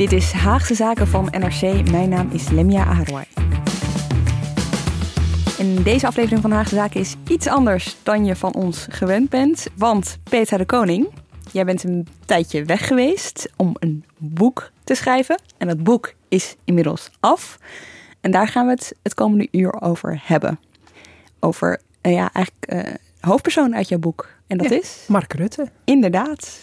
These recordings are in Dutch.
Dit is Haagse Zaken van NRC. Mijn naam is Lemia Aharwai. In deze aflevering van Haagse Zaken is iets anders dan je van ons gewend bent. Want Petra de Koning, jij bent een tijdje weg geweest om een boek te schrijven. En dat boek is inmiddels af. En daar gaan we het het komende uur over hebben. Over, uh, ja, eigenlijk uh, hoofdpersoon uit jouw boek. En dat Ja, is? Mark Rutte. Inderdaad.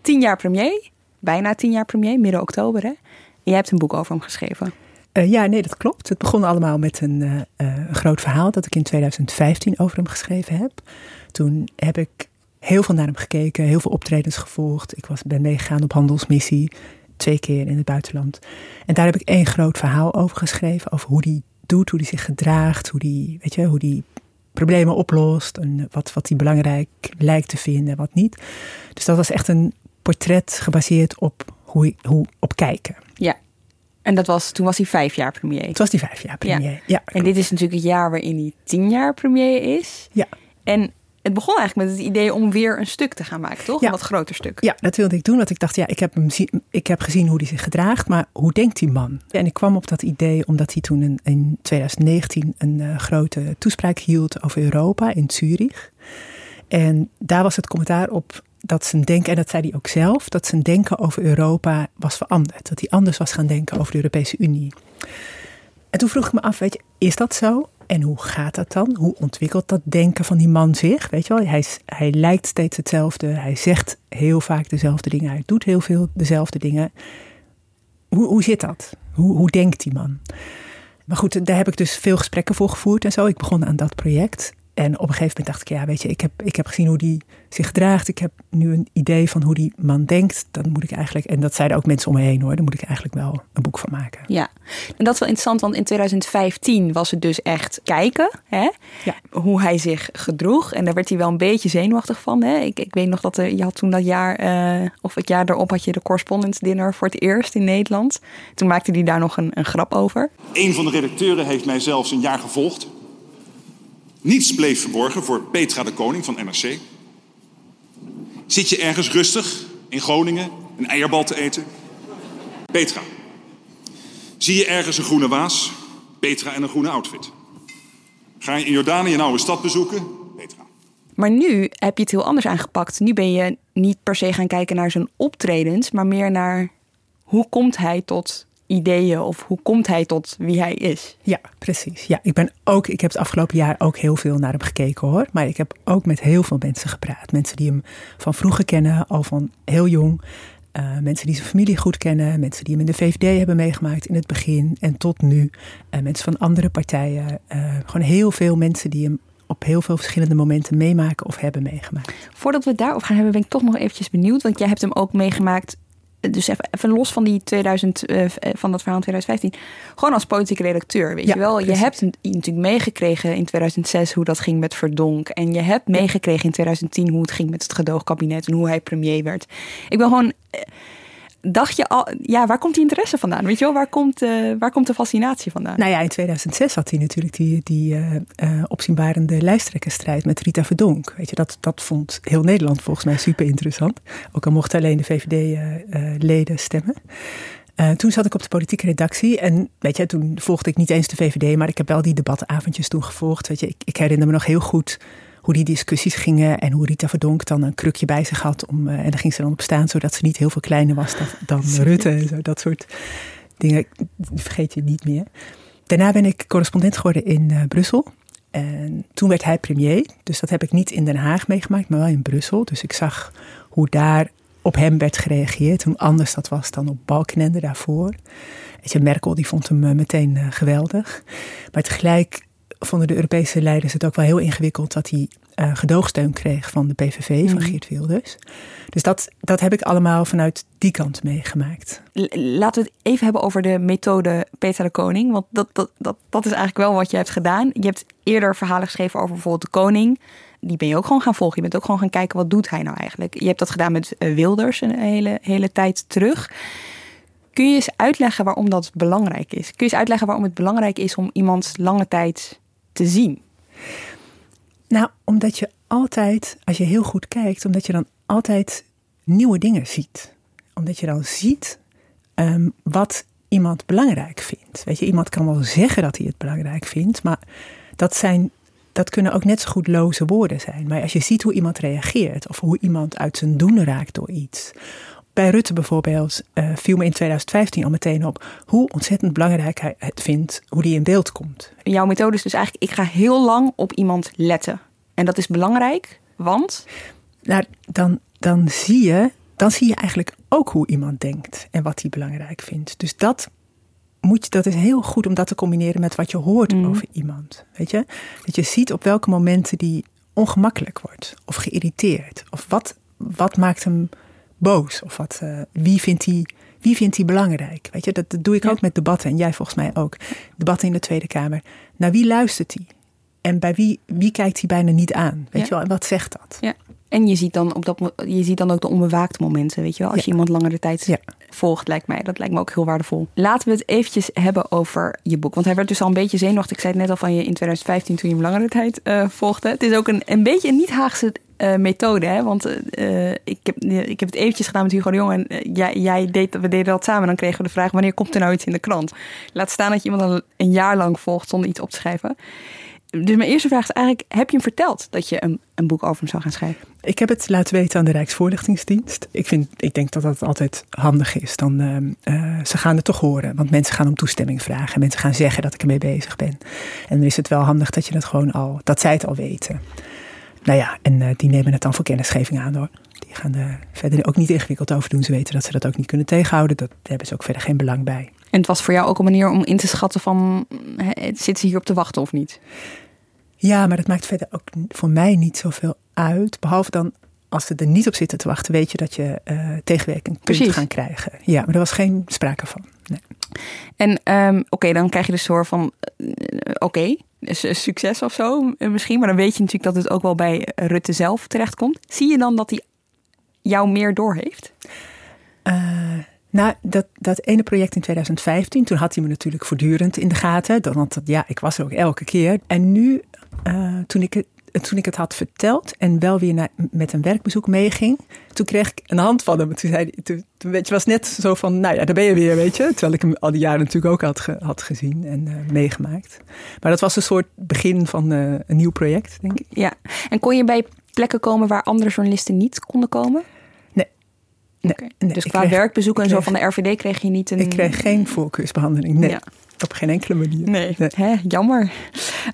Tien jaar premier. Bijna tien jaar premier, midden oktober hè. En jij hebt een boek over hem geschreven. Eh, ja, nee, dat klopt. Het begon allemaal met een, eh, eh, groot verhaal dat ik in 2015 over hem geschreven heb. Toen heb ik heel veel naar hem gekeken, heel veel optredens gevolgd. Ik was, ben meegegaan op handelsmissie, twee keer in het buitenland. En daar heb ik één groot verhaal over geschreven, over hoe hij doet, hoe hij zich gedraagt, hoe hij, weet je, hoe die problemen oplost en wat, wat hij belangrijk lijkt te vinden en wat niet. Dus dat was echt een portret gebaseerd op hoe, hoe op kijken. Ja. En dat was, toen was hij vijf jaar premier. Het was die vijf jaar premier. Ja, En dit is natuurlijk het jaar waarin hij tien jaar premier is. Ja. En het begon eigenlijk met het idee om weer een stuk te gaan maken, toch? Ja. Een wat groter stuk. Ja, dat wilde ik doen. Want ik dacht, ja, ik heb, hem zie- ik heb gezien hoe hij zich gedraagt. Maar hoe denkt die man? En ik kwam op dat idee omdat hij toen in, in 2019 een eh, grote toespraak hield over Europa in Zurich. En daar was het commentaar op dat zijn denken, en dat zei hij ook zelf, dat zijn denken over Europa was veranderd. Dat hij anders was gaan denken over de Europese Unie. En toen vroeg ik me af, weet je, is dat zo? En hoe gaat dat dan? Hoe ontwikkelt dat denken van die man zich? Weet je wel, hij, hij lijkt steeds hetzelfde. Hij zegt heel vaak dezelfde dingen. Hij doet heel veel dezelfde dingen. Hoe, hoe zit dat? Hoe, hoe denkt die man? Maar goed, daar heb ik dus veel gesprekken voor gevoerd en zo. Ik begon aan dat project. En op een gegeven moment dacht ik, ja, weet je, ik heb, ik heb gezien hoe die zich gedraagt. Ik heb nu een idee van hoe die man denkt. Dan moet ik eigenlijk, en dat zeiden ook mensen om me heen hoor, dan moet ik eigenlijk wel een boek van maken. Ja. En dat is wel interessant, want in 2015 was het dus echt kijken hè? Ja. hoe hij zich gedroeg. En daar werd hij wel een beetje zenuwachtig van. Hè? Ik, ik weet nog dat er, je had toen dat jaar, eh, of het jaar daarop had je de correspondence dinner voor het eerst in Nederland. Toen maakte hij daar nog een, een grap over. Een van de redacteuren heeft mij zelfs een jaar gevolgd. Niets bleef verborgen voor Petra de Koning van NRC. Zit je ergens rustig in Groningen een eierbal te eten? Petra. Zie je ergens een groene waas? Petra en een groene outfit. Ga je in Jordanië een oude stad bezoeken? Petra. Maar nu heb je het heel anders aangepakt. Nu ben je niet per se gaan kijken naar zijn optredens, maar meer naar hoe komt hij tot ideeën of hoe komt hij tot wie hij is. Ja, precies. Ja, ik ben ook, ik heb het afgelopen jaar ook heel veel naar hem gekeken hoor. Maar ik heb ook met heel veel mensen gepraat. Mensen die hem van vroeger kennen, al van heel jong. Eh, mensen die zijn familie goed kennen. Mensen die hem in de VVD hebben meegemaakt in het begin en tot nu. Eh, mensen van andere partijen. Eh, gewoon heel veel mensen die hem op heel veel verschillende momenten meemaken of hebben meegemaakt. Voordat we het daarop gaan hebben, ben ik toch nog eventjes benieuwd. Want jij hebt hem ook meegemaakt. Dus even, even los van die 2000, eh, van dat verhaal in 2015. Gewoon als politieke redacteur, weet Ja, je wel. Je hebt een- natuurlijk meegekregen in 2006 hoe dat ging met Verdonk. En je hebt meegekregen in 2010 hoe het ging met het gedoogkabinet en hoe hij premier werd. Ik ben gewoon... eh, Dacht je al, ja, waar komt die interesse vandaan? Weet je wel, waar komt, eh, waar komt de fascinatie vandaan? Nou ja, in 2006 had hij natuurlijk die, die eh eh, opzienbarende lijsttrekkersstrijd met Rita Verdonk. Weet je, dat, dat vond heel Nederland volgens mij super interessant. Ook al mochten alleen de VVD-leden stemmen. Toen zat ik op de politieke redactie en weet je, toen volgde ik niet eens de VVD, maar ik heb wel die debatavondjes toen gevolgd. Weet je, ik, ik herinner me nog heel goed hoe die discussies gingen en hoe Rita Verdonk dan een krukje bij zich had. Om, eh, en daar ging ze dan op staan, zodat ze niet heel veel kleiner was dan, dan Rutte en zo. Dat soort dingen vergeet je niet meer. Daarna ben ik correspondent geworden in eh, Brussel. En toen werd hij premier. Dus dat heb ik niet in Den Haag meegemaakt, maar wel in Brussel. Dus ik zag hoe daar op hem werd gereageerd. Hoe anders dat was dan op Balkenende daarvoor. Weet je, Merkel die vond hem eh, meteen geweldig. Maar tegelijk vonden de Europese leiders het ook wel heel ingewikkeld dat hij uh, gedoogsteun kreeg van de PVV, van mhm. Geert Wilders. Dus dat, dat heb ik allemaal vanuit die kant meegemaakt. Laten we het even hebben over de methode Peter de Koning. Want dat, dat, dat, dat is eigenlijk wel wat je hebt gedaan. Je hebt eerder verhalen geschreven over bijvoorbeeld de koning. Die ben je ook gewoon gaan volgen. Je bent ook gewoon gaan kijken wat doet hij nou eigenlijk. Je hebt dat gedaan met eh, Wilders een hele, hele tijd terug. Kun je eens uitleggen waarom dat belangrijk is? Kun je eens uitleggen waarom het belangrijk is om iemand lange tijd te zien? Nou, omdat je altijd, als je heel goed kijkt, omdat je dan altijd nieuwe dingen ziet. Omdat je dan ziet ehm, wat iemand belangrijk vindt. Weet je, iemand kan wel zeggen dat hij het belangrijk vindt, maar dat, zijn, dat kunnen ook net zo goed loze woorden zijn. Maar als je ziet hoe iemand reageert, of hoe iemand uit zijn doen raakt door iets. Bij Rutte bijvoorbeeld uh, viel me in 2015 al meteen op hoe ontzettend belangrijk hij het vindt hoe die in beeld komt. Jouw methode is dus eigenlijk: ik ga heel lang op iemand letten. En dat is belangrijk, want. Nou, dan, dan, zie je, dan zie je eigenlijk ook hoe iemand denkt en wat hij belangrijk vindt. Dus dat, moet je, dat is heel goed om dat te combineren met wat je hoort mm. over iemand. Weet je? Dat je ziet op welke momenten die ongemakkelijk wordt of geïrriteerd. Of wat, wat maakt hem boos? Of wat, uh, wie vindt hij. Wie vindt hij belangrijk? Weet je, dat, dat doe ik ook met debatten en jij volgens mij ook. Debatten in de Tweede Kamer. Naar wie luistert hij? En bij wie, wie kijkt hij bijna niet aan? Weet je wel? En wat zegt dat? Ja. En je ziet dan, op dat, je ziet dan ook de onbewaakte momenten, weet je wel. Als je iemand langere tijd volgt, lijkt mij. Dat lijkt me ook heel waardevol. Laten we het eventjes hebben over je boek. Want hij werd dus al een beetje zenuwachtig. Ik zei het net al van je in 2015 toen je hem langere tijd uh, volgde. Het is ook een, een beetje een niet-Haagse uh, methode. Hè? Want uh, ik, heb, ik heb het eventjes gedaan met Hugo de Jong. En jij, jij deed, we deden dat samen. Dan kregen we de vraag, wanneer komt er nou iets in de krant? Laat staan dat je iemand al een jaar lang volgt zonder iets op te schrijven. Dus mijn eerste vraag is eigenlijk: heb je hem verteld dat je een, een boek over hem zou gaan schrijven? Ik heb het laten weten aan de Rijksvoorlichtingsdienst. Ik, vind, ik denk dat dat altijd handig is. Dan, ze gaan het toch horen, want mensen gaan om toestemming vragen. En mensen gaan zeggen dat ik ermee bezig ben. En dan is het wel handig dat je het gewoon al, dat zij het al weten. Nou ja, en uh, die nemen het dan voor kennisgeving aan hoor. Die gaan er verder ook niet ingewikkeld over doen. Ze weten dat ze dat ook niet kunnen tegenhouden. Dat, daar hebben ze ook verder geen belang bij. En het was voor jou ook een manier om in te schatten van... zitten ze hier op te wachten of niet? Ja, maar dat maakt verder ook voor mij niet zoveel uit. Behalve dan als ze er niet op zitten te wachten, weet je dat je uh, tegenwerking kunt gaan krijgen. Ja, maar er was geen sprake van. En um, oké, dan krijg je dus soort van, uh, oké, succes of zo uh, misschien. Maar dan weet je natuurlijk dat het ook wel bij Rutte zelf terechtkomt. Zie je dan dat hij jou meer doorheeft? Nou, dat, dat ene project in 2015, toen had hij me natuurlijk voortdurend in de gaten. Want ja, ik was er ook elke keer. En nu, uh, toen, ik het, toen ik het had verteld en wel weer naar, met een werkbezoek meeging, toen kreeg ik een hand van hem. Toen zei hij, toen, weet je, was net zo van, nou ja, daar ben je weer, weet je. Terwijl ik hem al die jaren natuurlijk ook had, ge, had gezien en uh, meegemaakt. Maar dat was een soort begin van uh, een nieuw project, denk ik. Ja, en kon je bij plekken komen waar andere journalisten niet konden komen? Nee, dus qua werkbezoeken en zo van de RVD kreeg je niet een... Ik kreeg geen voorkeursbehandeling, nee. Op geen enkele manier. Nee, Hè, jammer.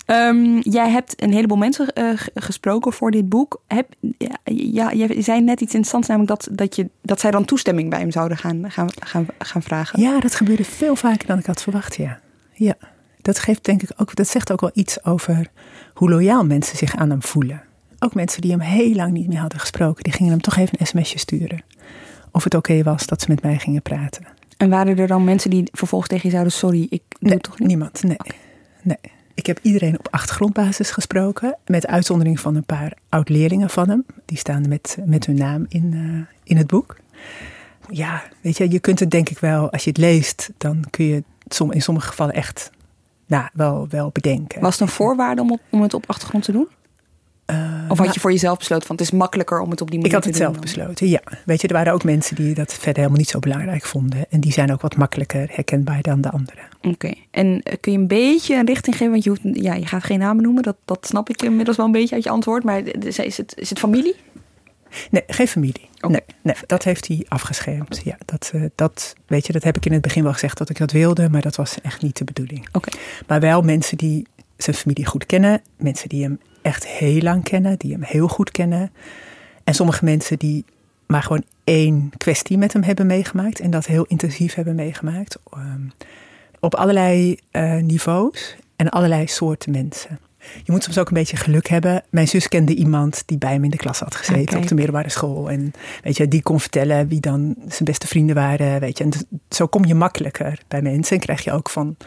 Um, jij hebt een heleboel mensen uh, gesproken voor dit boek. Heb, ja, ja, je zei net iets interessants, namelijk dat, dat, je, dat zij dan toestemming bij hem zouden gaan, gaan, gaan, gaan vragen. Ja, dat gebeurde veel vaker dan ik had verwacht, ja. Ja, dat geeft denk ik ook, dat zegt ook wel iets over hoe loyaal mensen zich aan hem voelen. Ook mensen die hem heel lang niet meer hadden gesproken, die gingen hem toch even een sms'je sturen of het oké was dat ze met mij gingen praten. En waren er dan mensen die vervolgens tegen je zouden: Sorry, ik doe nee, toch niet? Niemand, nee. nee. Ik heb iedereen op achtergrondbasis gesproken, met uitzondering van een paar oud-leerlingen van hem. Die staan met, met hun naam in, uh, in het boek. Ja, weet je, je kunt het denk ik wel, als je het leest, dan kun je het in sommige gevallen echt nou, wel, wel bedenken. Was het een voorwaarde om, op, om het op achtergrond te doen? Uh, of had je voor jezelf besloten van het is makkelijker om het op die manier te doen? Ik had het zelf besloten, ja. Weet je, er waren ook mensen die dat verder helemaal niet zo belangrijk vonden. En die zijn ook wat makkelijker herkenbaar dan de anderen. Oké, en eh, kun je een beetje een richting geven? Want je, hoeft, ja, je gaat geen namen noemen, dat, dat snap ik inmiddels wel een beetje uit je antwoord. Maar is het, is het familie? Nee, geen familie. Nee, nee, dat heeft hij afgeschermd. Ja, dat, dat, weet je, dat heb ik in het begin wel gezegd dat ik dat wilde, maar dat was echt niet de bedoeling. Oké. Maar wel mensen die zijn familie goed kennen, mensen die hem echt heel lang kennen, die hem heel goed kennen. En sommige mensen die maar gewoon één kwestie met hem hebben meegemaakt en dat heel intensief hebben meegemaakt. Um, op allerlei uh, niveaus. en allerlei soorten mensen. Je moet soms ook een beetje geluk hebben. Mijn zus kende iemand die bij hem in de klas had gezeten Oké. op de middelbare school. En weet je, die kon vertellen wie dan zijn beste vrienden waren. Weet je. En zo kom je makkelijker bij mensen en krijg je ook van,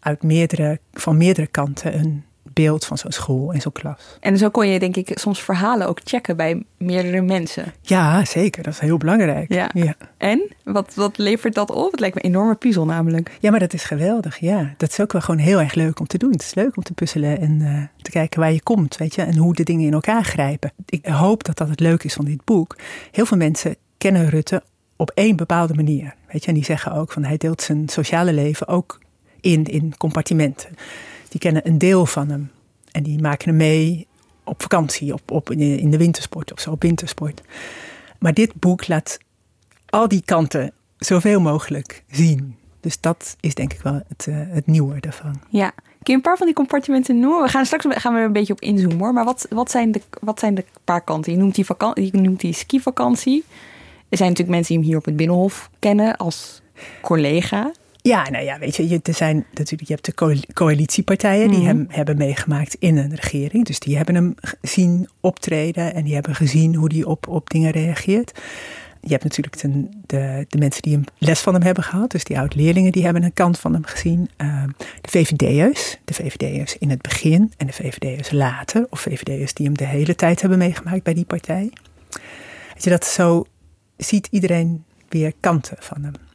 uit meerdere, van meerdere kanten een beeld van zo'n school en zo'n klas. En zo kon je denk ik soms verhalen ook checken bij meerdere mensen. Ja, zeker. Dat is heel belangrijk. Ja. ja. En wat, wat levert dat op? Het lijkt me een enorme puzzel namelijk. Ja, maar dat is geweldig. Ja, dat is ook wel gewoon heel erg leuk om te doen. Het is leuk om te puzzelen en eh, te kijken waar je komt, weet je, en hoe de dingen in elkaar grijpen. Ik hoop dat dat het leuk is van dit boek. Heel veel mensen kennen Rutte op één bepaalde manier, weet je, en die zeggen ook van hij deelt zijn sociale leven ook in in compartimenten. Die kennen een deel van hem en die maken hem mee op vakantie, op, op in de wintersport of zo, op wintersport. Maar dit boek laat al die kanten zoveel mogelijk zien. Dus dat is denk ik wel het, uh, het nieuwe daarvan. Ja. Kun je een paar van die compartimenten noemen? We gaan straks gaan we een beetje op inzoomen hoor. Maar wat, wat, zijn, de, wat zijn de paar kanten? Je noemt die, vakantie, je noemt die skivakantie. Er zijn natuurlijk mensen die hem hier op het Binnenhof kennen als collega. Ja, nou ja, weet je, je, er zijn natuurlijk, je hebt de coalitiepartijen die mm -hmm. hem hebben meegemaakt in een regering. Dus die hebben hem zien optreden en die hebben gezien hoe hij op, op dingen reageert. Je hebt natuurlijk de, de, de, mensen die hem les van hem hebben gehad. Dus die oud-leerlingen die hebben een kant van hem gezien. Uh, de VVD'ers, de VVD'ers in het begin en de VVD'ers later. Of VVD'ers die hem de hele tijd hebben meegemaakt bij die partij. Weet je, dat zo ziet iedereen weer kanten van hem.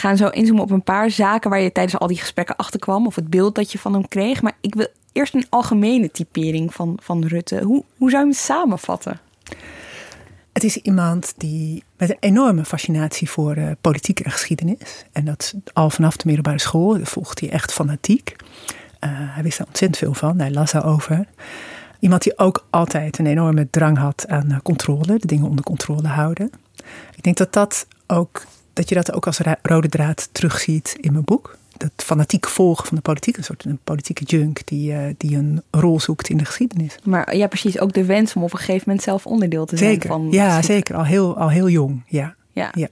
Gaan zo inzoomen op een paar zaken waar je tijdens al die gesprekken achter kwam. Of het beeld dat je van hem kreeg. Maar ik wil eerst een algemene typering van, van Rutte. Hoe, hoe zou je hem samenvatten? Het is iemand die met een enorme fascinatie voor uh, politiek en geschiedenis. En dat al vanaf de middelbare school volgt hij echt fanatiek. Uh, hij wist er ontzettend veel van, hij las daarover. Iemand die ook altijd een enorme drang had aan uh, controle, de dingen onder controle houden. Ik denk dat, dat, ook, dat je dat ook als rode draad terugziet in mijn boek. Dat fanatiek volgen van de politiek, een soort een politieke junk die, uh, die een rol zoekt in de geschiedenis. Maar ja, precies, ook de wens om op een gegeven moment zelf onderdeel te zijn van. Ja, zeker. Al heel, al heel jong. Ja. Ja. ja.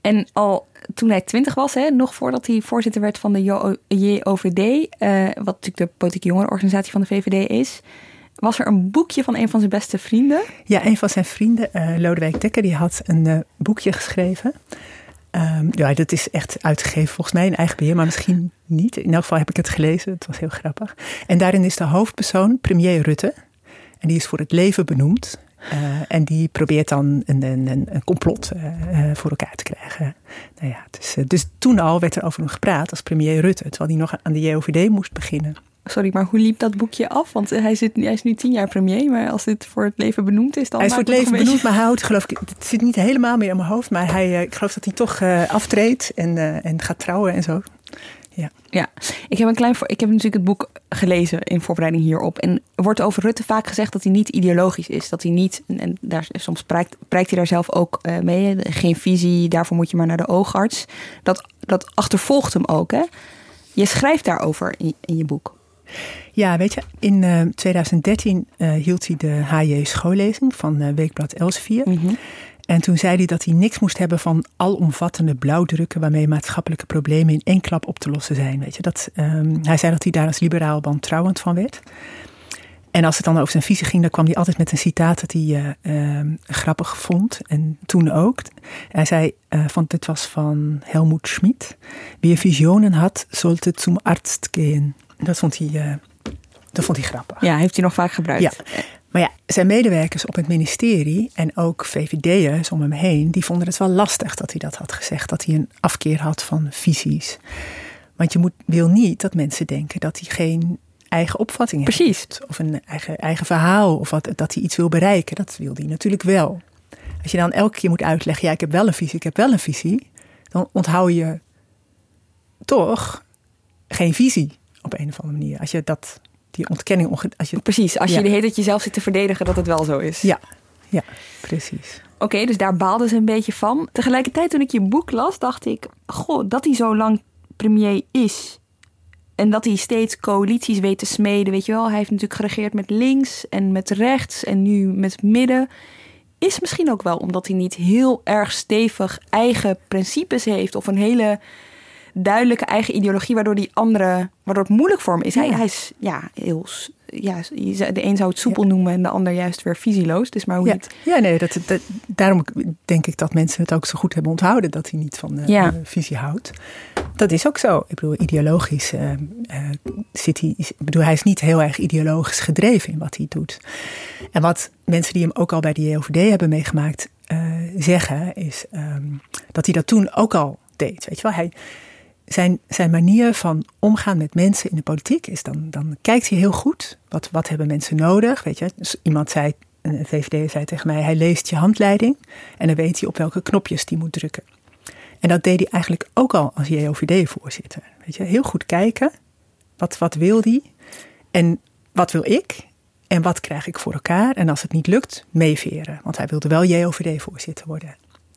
En al toen hij twintig was, hè, nog voordat hij voorzitter werd van de JOVD, uh, wat natuurlijk de politieke jongerenorganisatie van de VVD is, was er een boekje van een van zijn beste vrienden. Ja, een van zijn vrienden, uh, Lodewijk Dekker, die had een uh, boekje geschreven. Um, ja, dat is echt uitgegeven volgens mij in eigen beheer, maar misschien niet. In elk geval heb ik het gelezen, het was heel grappig. En daarin is de hoofdpersoon premier Rutte. En die is voor het leven benoemd. Uh, en die probeert dan een, een, een complot uh, voor elkaar te krijgen. Nou ja, dus, dus toen al werd er over hem gepraat als premier Rutte, terwijl hij nog aan de JOVD moest beginnen. Sorry, maar hoe liep dat boekje af? Want hij, zit, hij is nu tien jaar premier, maar als dit voor het leven benoemd is, dan. Hij is voor het leven benoemd, beetje... maar hij houdt, geloof ik, het zit niet helemaal meer in mijn hoofd, maar hij, ik geloof dat hij toch uh, aftreedt en, uh, en gaat trouwen en zo. Ja. ja, ik heb een klein. Ik heb natuurlijk het boek gelezen in voorbereiding hierop. En er wordt over Rutte vaak gezegd dat hij niet ideologisch is. Dat hij niet. En daar, soms prijkt, prijkt hij daar zelf ook mee. Geen visie, daarvoor moet je maar naar de oogarts. Dat, dat achtervolgt hem ook. Hè? Je schrijft daarover in, in je boek. Ja, weet je, in uh, 2013 uh, hield hij de HJ schoollezing van uh, Weekblad Elsevier. Mm -hmm. En toen zei hij dat hij niks moest hebben van alomvattende blauwdrukken waarmee maatschappelijke problemen in één klap op te lossen zijn. Weet je, dat, um, hij zei dat hij daar als liberaal wantrouwend van werd. En als het dan over zijn visie ging, dan kwam hij altijd met een citaat dat hij uh, grappig vond. En toen ook. Hij zei, uh, van, dit was van Helmut Schmidt. Wie visionen had, sollte zum Arzt gehen. Dat vond hij, uh, dat vond hij grappig. Ja, heeft hij nog vaak gebruikt. Ja. Maar ja, zijn medewerkers op het ministerie en ook VVD'ers om hem heen, die vonden het wel lastig dat hij dat had gezegd. Dat hij een afkeer had van visies. Want je moet, wil niet dat mensen denken dat hij geen eigen opvatting Precies. heeft. Of een eigen, eigen verhaal. Of wat, dat hij iets wil bereiken. Dat wil hij natuurlijk wel. Als je dan elke keer moet uitleggen, ja, ik heb wel een visie, ik heb wel een visie. Dan onthoud je toch geen visie op een of andere manier. Als je dat, die ontkenning... Als je, precies, als je de hele tijd jezelf zit te verdedigen dat het wel zo is. Ja, ja precies. Oké, okay, dus daar baalden ze een beetje van. Tegelijkertijd toen ik je boek las, dacht ik... Goh, dat hij zo lang premier is... En dat hij steeds coalities weet te smeden, weet je wel. Hij heeft natuurlijk geregeerd met links en met rechts en nu met midden. Is misschien ook wel omdat hij niet heel erg stevig eigen principes heeft of een hele duidelijke eigen ideologie, waardoor die andere, waardoor het moeilijk voor hem is. Hij, hij is ja, heel ja, de een zou het soepel noemen en de ander juist weer visieloos. Dus maar hoe ja. het... ja, nee, dat, dat, daarom denk ik dat mensen het ook zo goed hebben onthouden dat hij niet van uh, visie houdt. Dat is ook zo. Ik bedoel, ideologisch uh, uh, zit hij. Ik bedoel, hij is niet heel erg ideologisch gedreven in wat hij doet. En wat mensen die hem ook al bij de JOVD hebben meegemaakt zeggen, is um, dat hij dat toen ook al deed. Weet je wel, hij zijn, zijn manier van omgaan met mensen in de politiek is dan, dan kijkt hij heel goed. Wat, wat hebben mensen nodig? Weet je, dus iemand zei, een VVD zei tegen mij, hij leest je handleiding en dan weet hij op welke knopjes die moet drukken. En dat deed hij eigenlijk ook al als JOVD-voorzitter. Weet je, heel goed kijken. Wat, wat wil die? En wat wil ik? En wat krijg ik voor elkaar? En als het niet lukt, meeveren. Want hij wilde wel JOVD-voorzitter worden.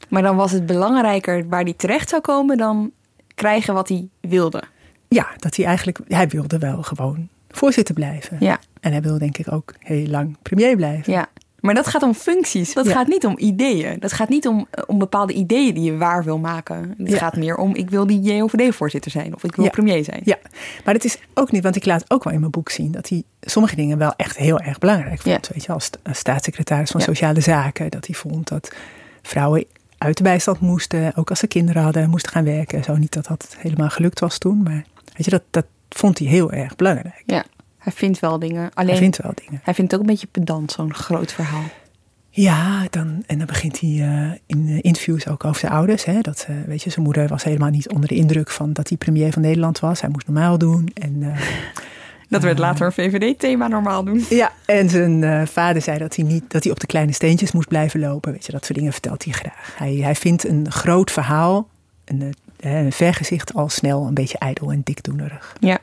Maar dan was het belangrijker waar hij terecht zou komen dan krijgen wat hij wilde. Ja, dat hij eigenlijk, hij wilde wel gewoon voorzitter blijven. Ja. En hij wil denk ik ook heel lang premier blijven. Ja. Maar dat gaat om functies. Dat gaat niet om ideeën. Dat gaat niet om, om bepaalde ideeën die je waar wil maken. Het gaat meer om ik wil die JOVD-voorzitter zijn of ik wil premier zijn. Ja, maar het is ook niet, want ik laat ook wel in mijn boek zien dat hij sommige dingen wel echt heel erg belangrijk vond. Weet je, als staatssecretaris van Sociale Zaken, dat hij vond dat vrouwen uit de bijstand moesten, ook als ze kinderen hadden, moesten gaan werken. Zo niet dat dat helemaal gelukt was toen, maar weet je, dat, dat vond hij heel erg belangrijk. Ja, hij vindt wel dingen. Alleen, hij vindt wel dingen. Hij vindt het ook een beetje pedant, zo'n groot verhaal. Ja, dan, en dan begint hij uh, in interviews ook over zijn ouders. Hè, dat, uh, weet je, zijn moeder was helemaal niet onder de indruk van dat hij premier van Nederland was. Hij moest normaal doen. En, uh, dat werd later een VVD-thema normaal doen. Ja, en zijn uh, vader zei dat hij, niet, dat hij op de kleine steentjes moest blijven lopen. Weet je, dat soort dingen vertelt hij graag. Hij, hij vindt een groot verhaal, een, een vergezicht, al snel een beetje ijdel en dikdoenerig. Ja,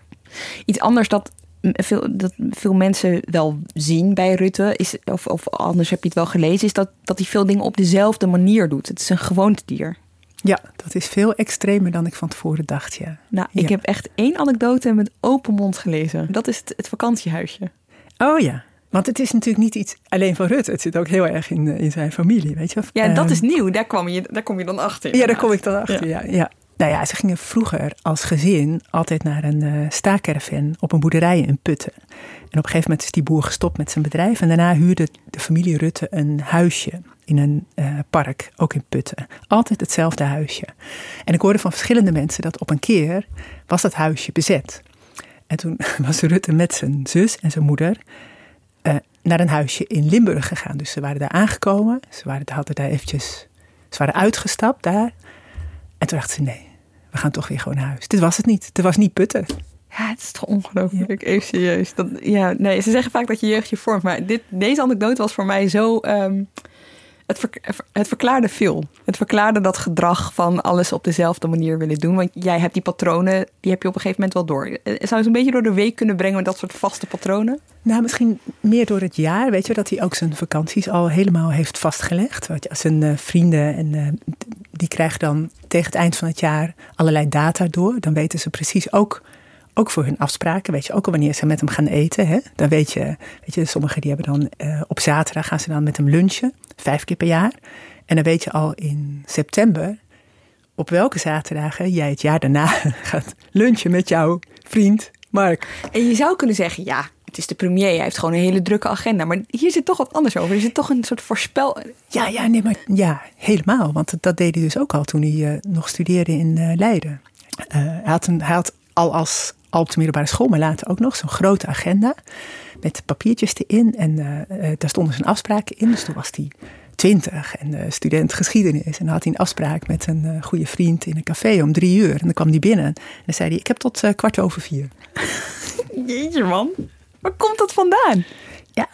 iets anders dat veel, dat veel mensen wel zien bij Rutte, is, of, of anders heb je het wel gelezen, is dat, dat hij veel dingen op dezelfde manier doet. Het is een gewoontedier. Ja, dat is veel extremer dan ik van tevoren dacht, ja. Nou, ik heb echt één anekdote met open mond gelezen. Dat is het, het vakantiehuisje. Oh ja, want het is natuurlijk niet iets alleen van Rutte. Het zit ook heel erg in, in zijn familie, weet je. Ja, dat is nieuw. Daar, kwam je, daar kom je dan achter. Ja, daar kom ik dan achter, ja. ja. Nou ja, ze gingen vroeger als gezin altijd naar een uh, op een boerderij in Putten. En op een gegeven moment is die boer gestopt met zijn bedrijf. En daarna huurde de familie Rutte een huisje in een uh, park, ook in Putten. Altijd hetzelfde huisje. En ik hoorde van verschillende mensen dat op een keer was dat huisje bezet. En toen was Rutte met zijn zus en zijn moeder uh, naar een huisje in Limburg gegaan. Dus ze waren daar aangekomen. Ze waren, hadden daar eventjes, ze waren uitgestapt daar. En toen dachten ze, nee, we gaan toch weer gewoon naar huis. Dit was het niet. Het was niet putten. Ja, het is toch ongelooflijk. Ja. Even serieus. Dat, ja, nee, ze zeggen vaak dat je jeugd je vormt. Maar dit, deze anekdote was voor mij zo... Um, het, het verklaarde veel. Het verklaarde dat gedrag van alles op dezelfde manier willen doen. Want jij hebt die patronen, die heb je op een gegeven moment wel door. Zou je een beetje door de week kunnen brengen met dat soort vaste patronen? Nou, misschien meer door het jaar. Weet je, dat hij ook zijn vakanties al helemaal heeft vastgelegd. Zijn uh, vrienden en uh, die krijgen dan tegen het eind van het jaar allerlei data door. Dan weten ze precies ook, ook voor hun afspraken, weet je, ook al wanneer ze met hem gaan eten. Hè? Dan weet je, weet je, sommigen die hebben dan uh, op zaterdag gaan ze dan met hem lunchen, vijf keer per jaar. En dan weet je al in september op welke zaterdagen jij het jaar daarna gaat lunchen met jouw vriend Mark. En je zou kunnen zeggen, ja, het is de premier, hij heeft gewoon een hele drukke agenda. Maar hier zit toch wat anders over. Er zit toch een soort voorspel. Ja, ja, nee, maar ja, helemaal. Want dat deed hij dus ook al toen hij uh, nog studeerde in uh, Leiden. Uh, hij, had een, hij had al als al op de middelbare school, maar later ook nog zo'n grote agenda. Met papiertjes erin. En daar stonden zijn afspraken in. Dus toen was hij twintig en student geschiedenis. En dan had hij een afspraak met een goede vriend in een café om drie uur. En dan kwam hij binnen en dan zei hij: Ik heb tot kwart over vier. Jeetje, man. Waar komt dat vandaan? Ja,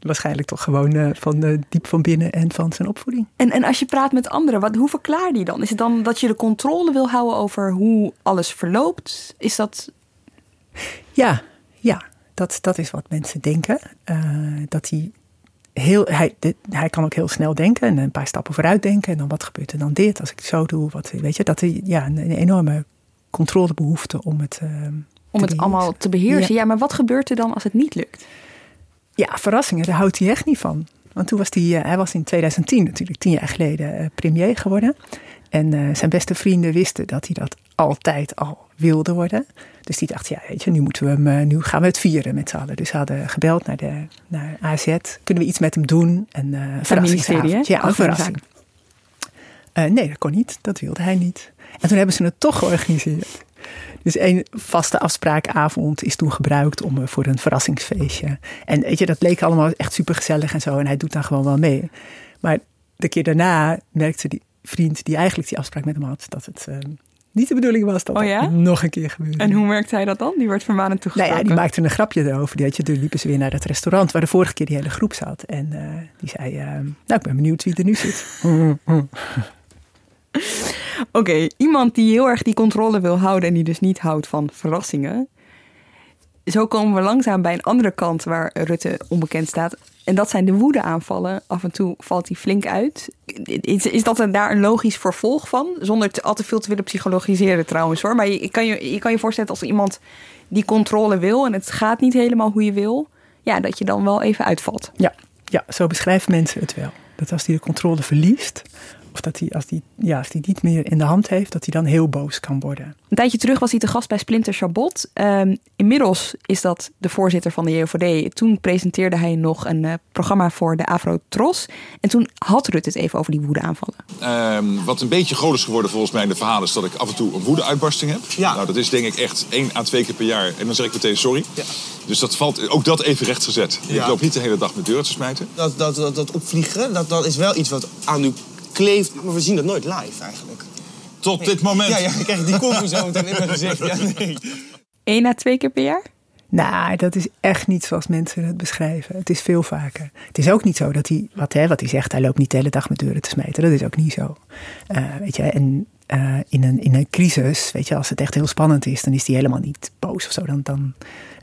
waarschijnlijk toch gewoon uh, van uh, diep van binnen en van zijn opvoeding. En, en als je praat met anderen, wat, hoe verklaar die dan? Is het dan dat je de controle wil houden over hoe alles verloopt? Is dat. Ja, ja dat, dat is wat mensen denken. Uh, dat hij heel. Hij, hij kan ook heel snel denken en een paar stappen vooruit denken. En dan wat gebeurt er dan dit als ik zo doe? Wat, weet je, dat hij ja, een, een enorme controlebehoefte om het om het allemaal te beheersen. Ja. ja. maar wat gebeurt er dan als het niet lukt? Ja, verrassingen, daar houdt hij echt niet van. Want toen was hij, uh, hij was in 2010 natuurlijk, tien jaar geleden, uh, premier geworden. En uh, zijn beste vrienden wisten dat hij dat altijd al wilde worden. Dus die dacht, ja, weet je, nu, moeten we hem, eh, nu gaan we het vieren met z'n allen. Dus ze hadden gebeld naar, de, naar AZ. Kunnen we iets met hem doen? En uh. Ja, een verrassing. Uh, nee, dat kon niet. Dat wilde hij niet. En toen hebben ze het toch georganiseerd. Dus een vaste afspraakavond is toen gebruikt om, voor een verrassingsfeestje. En weet je, dat leek allemaal echt super gezellig en zo. En hij doet dan gewoon wel mee. Maar de keer daarna merkte die vriend die eigenlijk die afspraak met hem had, dat het uh, niet de bedoeling was dat oh, dat nog een keer gebeurde. En hoe merkte hij dat dan? Die werd vermanend toegesproken. Nou ja, die maakte een grapje erover. Die, had je, toen liepen ze weer naar het restaurant waar de vorige keer die hele groep zat. En uh, die zei, uh, nou ik ben benieuwd wie er nu zit. Oké, iemand die heel erg die controle wil houden en die dus niet houdt van verrassingen. Zo komen we langzaam bij een andere kant waar Rutte onbekend staat. En dat zijn de woedeaanvallen. Af en toe valt hij flink uit. Is, dat daar een logisch vervolg van? Zonder te, al te veel te willen psychologiseren trouwens hoor. Maar je, kan je, je kan je voorstellen als iemand die controle wil... en het gaat niet helemaal hoe je wil... ja, dat je dan wel even uitvalt. Ja, ja zo beschrijven mensen het wel. Dat als hij de controle verliest of dat hij, als hij, ja, als hij niet meer in de hand heeft, dat hij dan heel boos kan worden. Een tijdje terug was hij te gast bij Splinter Chabot. Um, inmiddels is dat de voorzitter van de JOVD. Toen presenteerde hij nog een uh, programma voor de Afro-Tros. En toen had Rutte het even over die woedeaanvallen. Um, wat een beetje groot is geworden volgens mij in de verhalen... is dat ik af en toe een woedeuitbarsting heb. Ja. Nou, dat is denk ik echt één à twee keer per jaar. En dan zeg ik meteen sorry. Ja. Dus dat valt, ook dat even rechtgezet. Ja. Ik loop niet de hele dag met deuren te smijten. Dat, dat, dat, dat opvliegen, dat, dat is wel iets wat aan uw kleeft. Maar we zien dat nooit live eigenlijk. Tot dit moment. Ja, ja, ik krijg die kogel zo meteen in mijn gezicht. Ja, nee. Eén à twee keer per jaar? Nou, dat is echt niet zoals mensen het beschrijven. Het is veel vaker. Het is ook niet zo dat hij, wat, hè, wat hij zegt, hij loopt niet de hele dag met deuren te smijten. Dat is ook niet zo. Uh, weet je, en uh, in, een, in een crisis, weet je, als het echt heel spannend is, dan is hij helemaal niet boos of zo. Dan, dan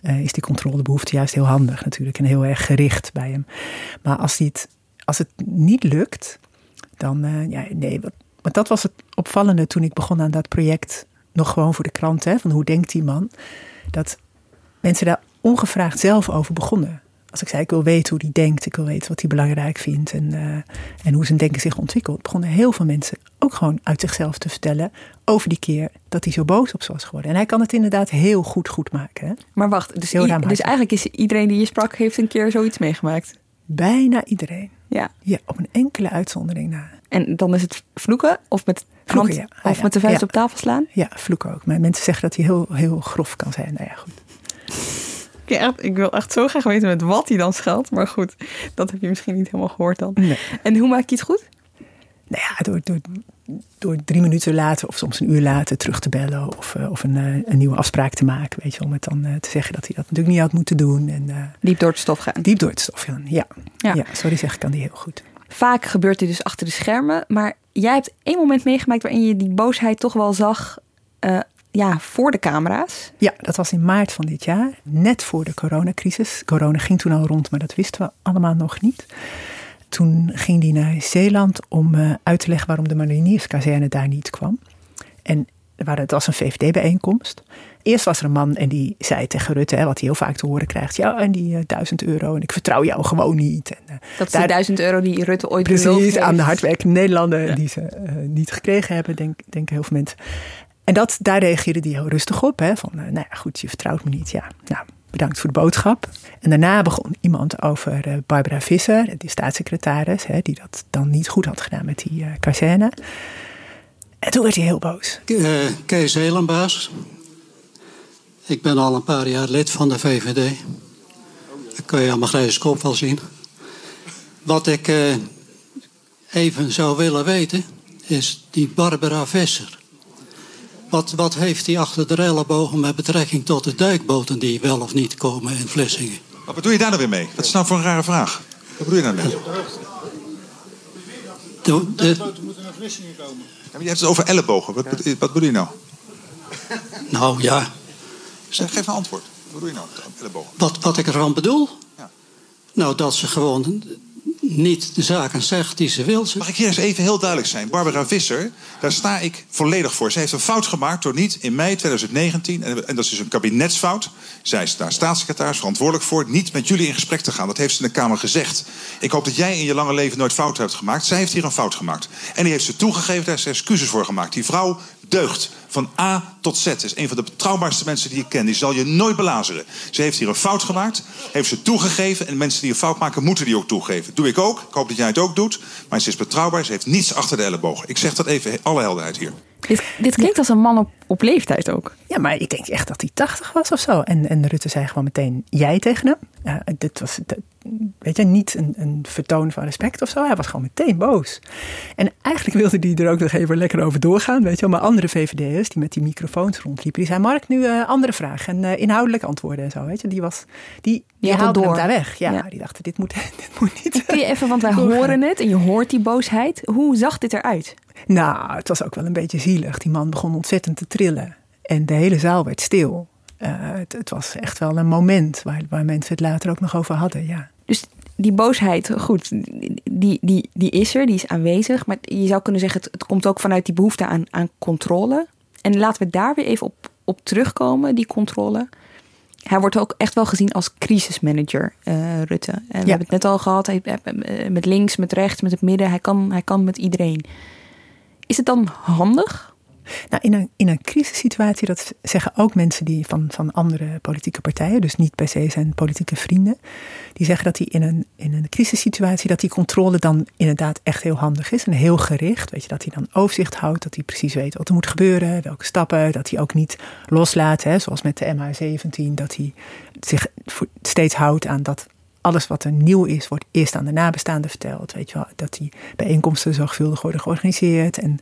uh, is die controlebehoefte juist heel handig natuurlijk en heel erg gericht bij hem. Maar als, hij het, als het niet lukt, dan, uh, ja, nee, want dat was het opvallende toen ik begon aan dat project, nog gewoon voor de krant, hè, van hoe denkt die man, dat mensen daar ongevraagd zelf over begonnen. Als ik zei, ik wil weten hoe die denkt, ik wil weten wat hij belangrijk vindt en, uh, en hoe zijn denken zich ontwikkelt, begonnen heel veel mensen ook gewoon uit zichzelf te vertellen over die keer dat hij zo boos op ze was geworden. En hij kan het inderdaad heel goed goed maken. Hè? Maar wacht, dus, dus eigenlijk is iedereen die je sprak, heeft een keer zoiets meegemaakt? Bijna iedereen. Ja. ja, op een enkele uitzondering na. En dan is het vloeken of met vloeken, hand, ja. of met de vuist op tafel slaan? Ja, vloeken ook. Maar mensen zeggen dat hij heel, heel grof kan zijn. Nou ja, goed. Ja, ik wil echt zo graag weten met wat hij dan scheldt. Maar goed, dat heb je misschien niet helemaal gehoord dan. Nee. En hoe maak je het goed? Nou ja, door, door, door drie minuten later of soms een uur later terug te bellen. Of, uh, of een, uh, een nieuwe afspraak te maken. Weet je, om het dan uh, te zeggen dat hij dat natuurlijk niet had moeten doen. En, diep door het stof gaan. Diep door het stof gaan, ja. Ja, ja sorry zeg, kan die heel goed. Vaak gebeurt dit dus achter de schermen. Maar jij hebt één moment meegemaakt waarin je die boosheid toch wel zag ja, voor de camera's. Ja, dat was in maart van dit jaar. Net voor de coronacrisis. Corona ging toen al rond, maar dat wisten we allemaal nog niet. Toen ging hij naar Zeeland om uh, uit te leggen waarom de marinierskazerne daar niet kwam. En het was een VVD-bijeenkomst. Eerst was er een man en die zei tegen Rutte, hè, wat hij heel vaak te horen krijgt: Ja, en die uh, duizend euro en ik vertrouw jou gewoon niet. En, uh, dat is daar, die duizend euro die Rutte ooit Precies, aan de hardwerkende Nederlander die ze uh, niet gekregen hebben, denk, denken heel veel mensen. En dat, daar reageerde hij heel rustig op. Hè, van, nou ja, goed, je vertrouwt me niet. Ja, nou, bedankt voor de boodschap. En daarna begon iemand over uh, Barbara Visser, die staatssecretaris, hè, die dat dan niet goed had gedaan met die uh, kazerne. En toen werd hij heel boos. Uh, Kees Helenbaas. Ik ben al een paar jaar lid van de VVD. Dat kun je aan mijn grijze kop wel zien. Wat ik even zou willen weten, is die Barbara Visser. Wat, wat heeft hij achter de ellebogen met betrekking tot de duikboten die wel of niet komen in Vlissingen? Wat bedoel je daar nou weer mee? Wat is nou voor een rare vraag? Wat bedoel je nou mee? De, de, de moeten naar Vlissingen komen. Ja, je hebt het over ellebogen. Wat, ja. wat bedoel je nou? Nou ja. Zeg, geef een antwoord. Wat bedoel je nou, ellebogen? Wat, wat ik ervan bedoel? Ja. Nou, dat ze gewoon niet de zaken zegt die ze wil. Mag ik hier eens even heel duidelijk zijn? Barbara Visser, daar sta ik volledig voor. Ze heeft een fout gemaakt door niet in mei 2019, en dat is dus een kabinetsfout. Zij is daar staatssecretaris verantwoordelijk voor, niet met jullie in gesprek te gaan. Dat heeft ze in de Kamer gezegd. Ik hoop dat jij in je lange leven nooit fouten hebt gemaakt. Zij heeft hier een fout gemaakt. En die heeft ze toegegeven, daar ze excuses voor gemaakt. Die vrouw deugt Van A tot Z. Is een van de betrouwbaarste mensen die ik ken. Die zal je nooit belazeren. Ze heeft hier een fout gemaakt. Heeft ze toegegeven. En mensen die een fout maken, moeten die ook toegeven. Doe ik ook. Ik hoop dat jij het ook doet. Maar ze is betrouwbaar. Ze heeft niets achter de ellebogen. Ik zeg dat even, alle helderheid hier. Dit, dit klinkt als een man op, op leeftijd ook. Ja, maar ik denk echt dat hij 80 was of zo. En, en Rutte zei gewoon meteen jij tegen hem. Dit was, weet je, niet een, een vertoon van respect of zo. Hij was gewoon meteen boos. En eigenlijk wilde hij er ook nog even lekker over doorgaan. Weet je wel. Maar andere VVD'ers die met die microfoons rondliepen, die zei: Mark, nu uh, andere vraag en uh, inhoudelijk antwoorden en zo. Weet je, die was, die, die haalde door. hem daar weg. Ja, ja, die dachten: dit moet, dit moet niet. Kun je even, want wij horen het en je hoort die boosheid. Hoe zag dit eruit? Nou, het was ook wel een beetje zielig. Die man begon ontzettend te trillen. En de hele zaal werd stil. Uh, het, het, was echt wel een moment waar, waar mensen het later ook nog over hadden, ja. Dus die boosheid, goed, die, die, die is er, die is aanwezig. Maar je zou kunnen zeggen, het, het komt ook vanuit die behoefte aan, aan controle. En laten we daar weer even op, op terugkomen, die controle. Hij wordt ook echt wel gezien als crisismanager, uh, Rutte. En we hebben het net al gehad, hij, met links, met rechts, met het midden. Hij kan, hij kan met iedereen. Is het dan handig? Nou, in een, in een crisissituatie, dat zeggen ook mensen die van, van andere politieke partijen, dus niet per se zijn politieke vrienden, die zeggen dat die in een, in een crisissituatie, dat die controle dan inderdaad echt heel handig is en heel gericht. Weet je, dat hij dan overzicht houdt, dat hij precies weet wat er moet gebeuren, welke stappen, dat hij ook niet loslaat, hè, zoals met de MH17, dat hij zich steeds houdt aan dat alles wat er nieuw is, wordt eerst aan de nabestaanden verteld. Weet je wel, dat die bijeenkomsten zorgvuldig worden georganiseerd. En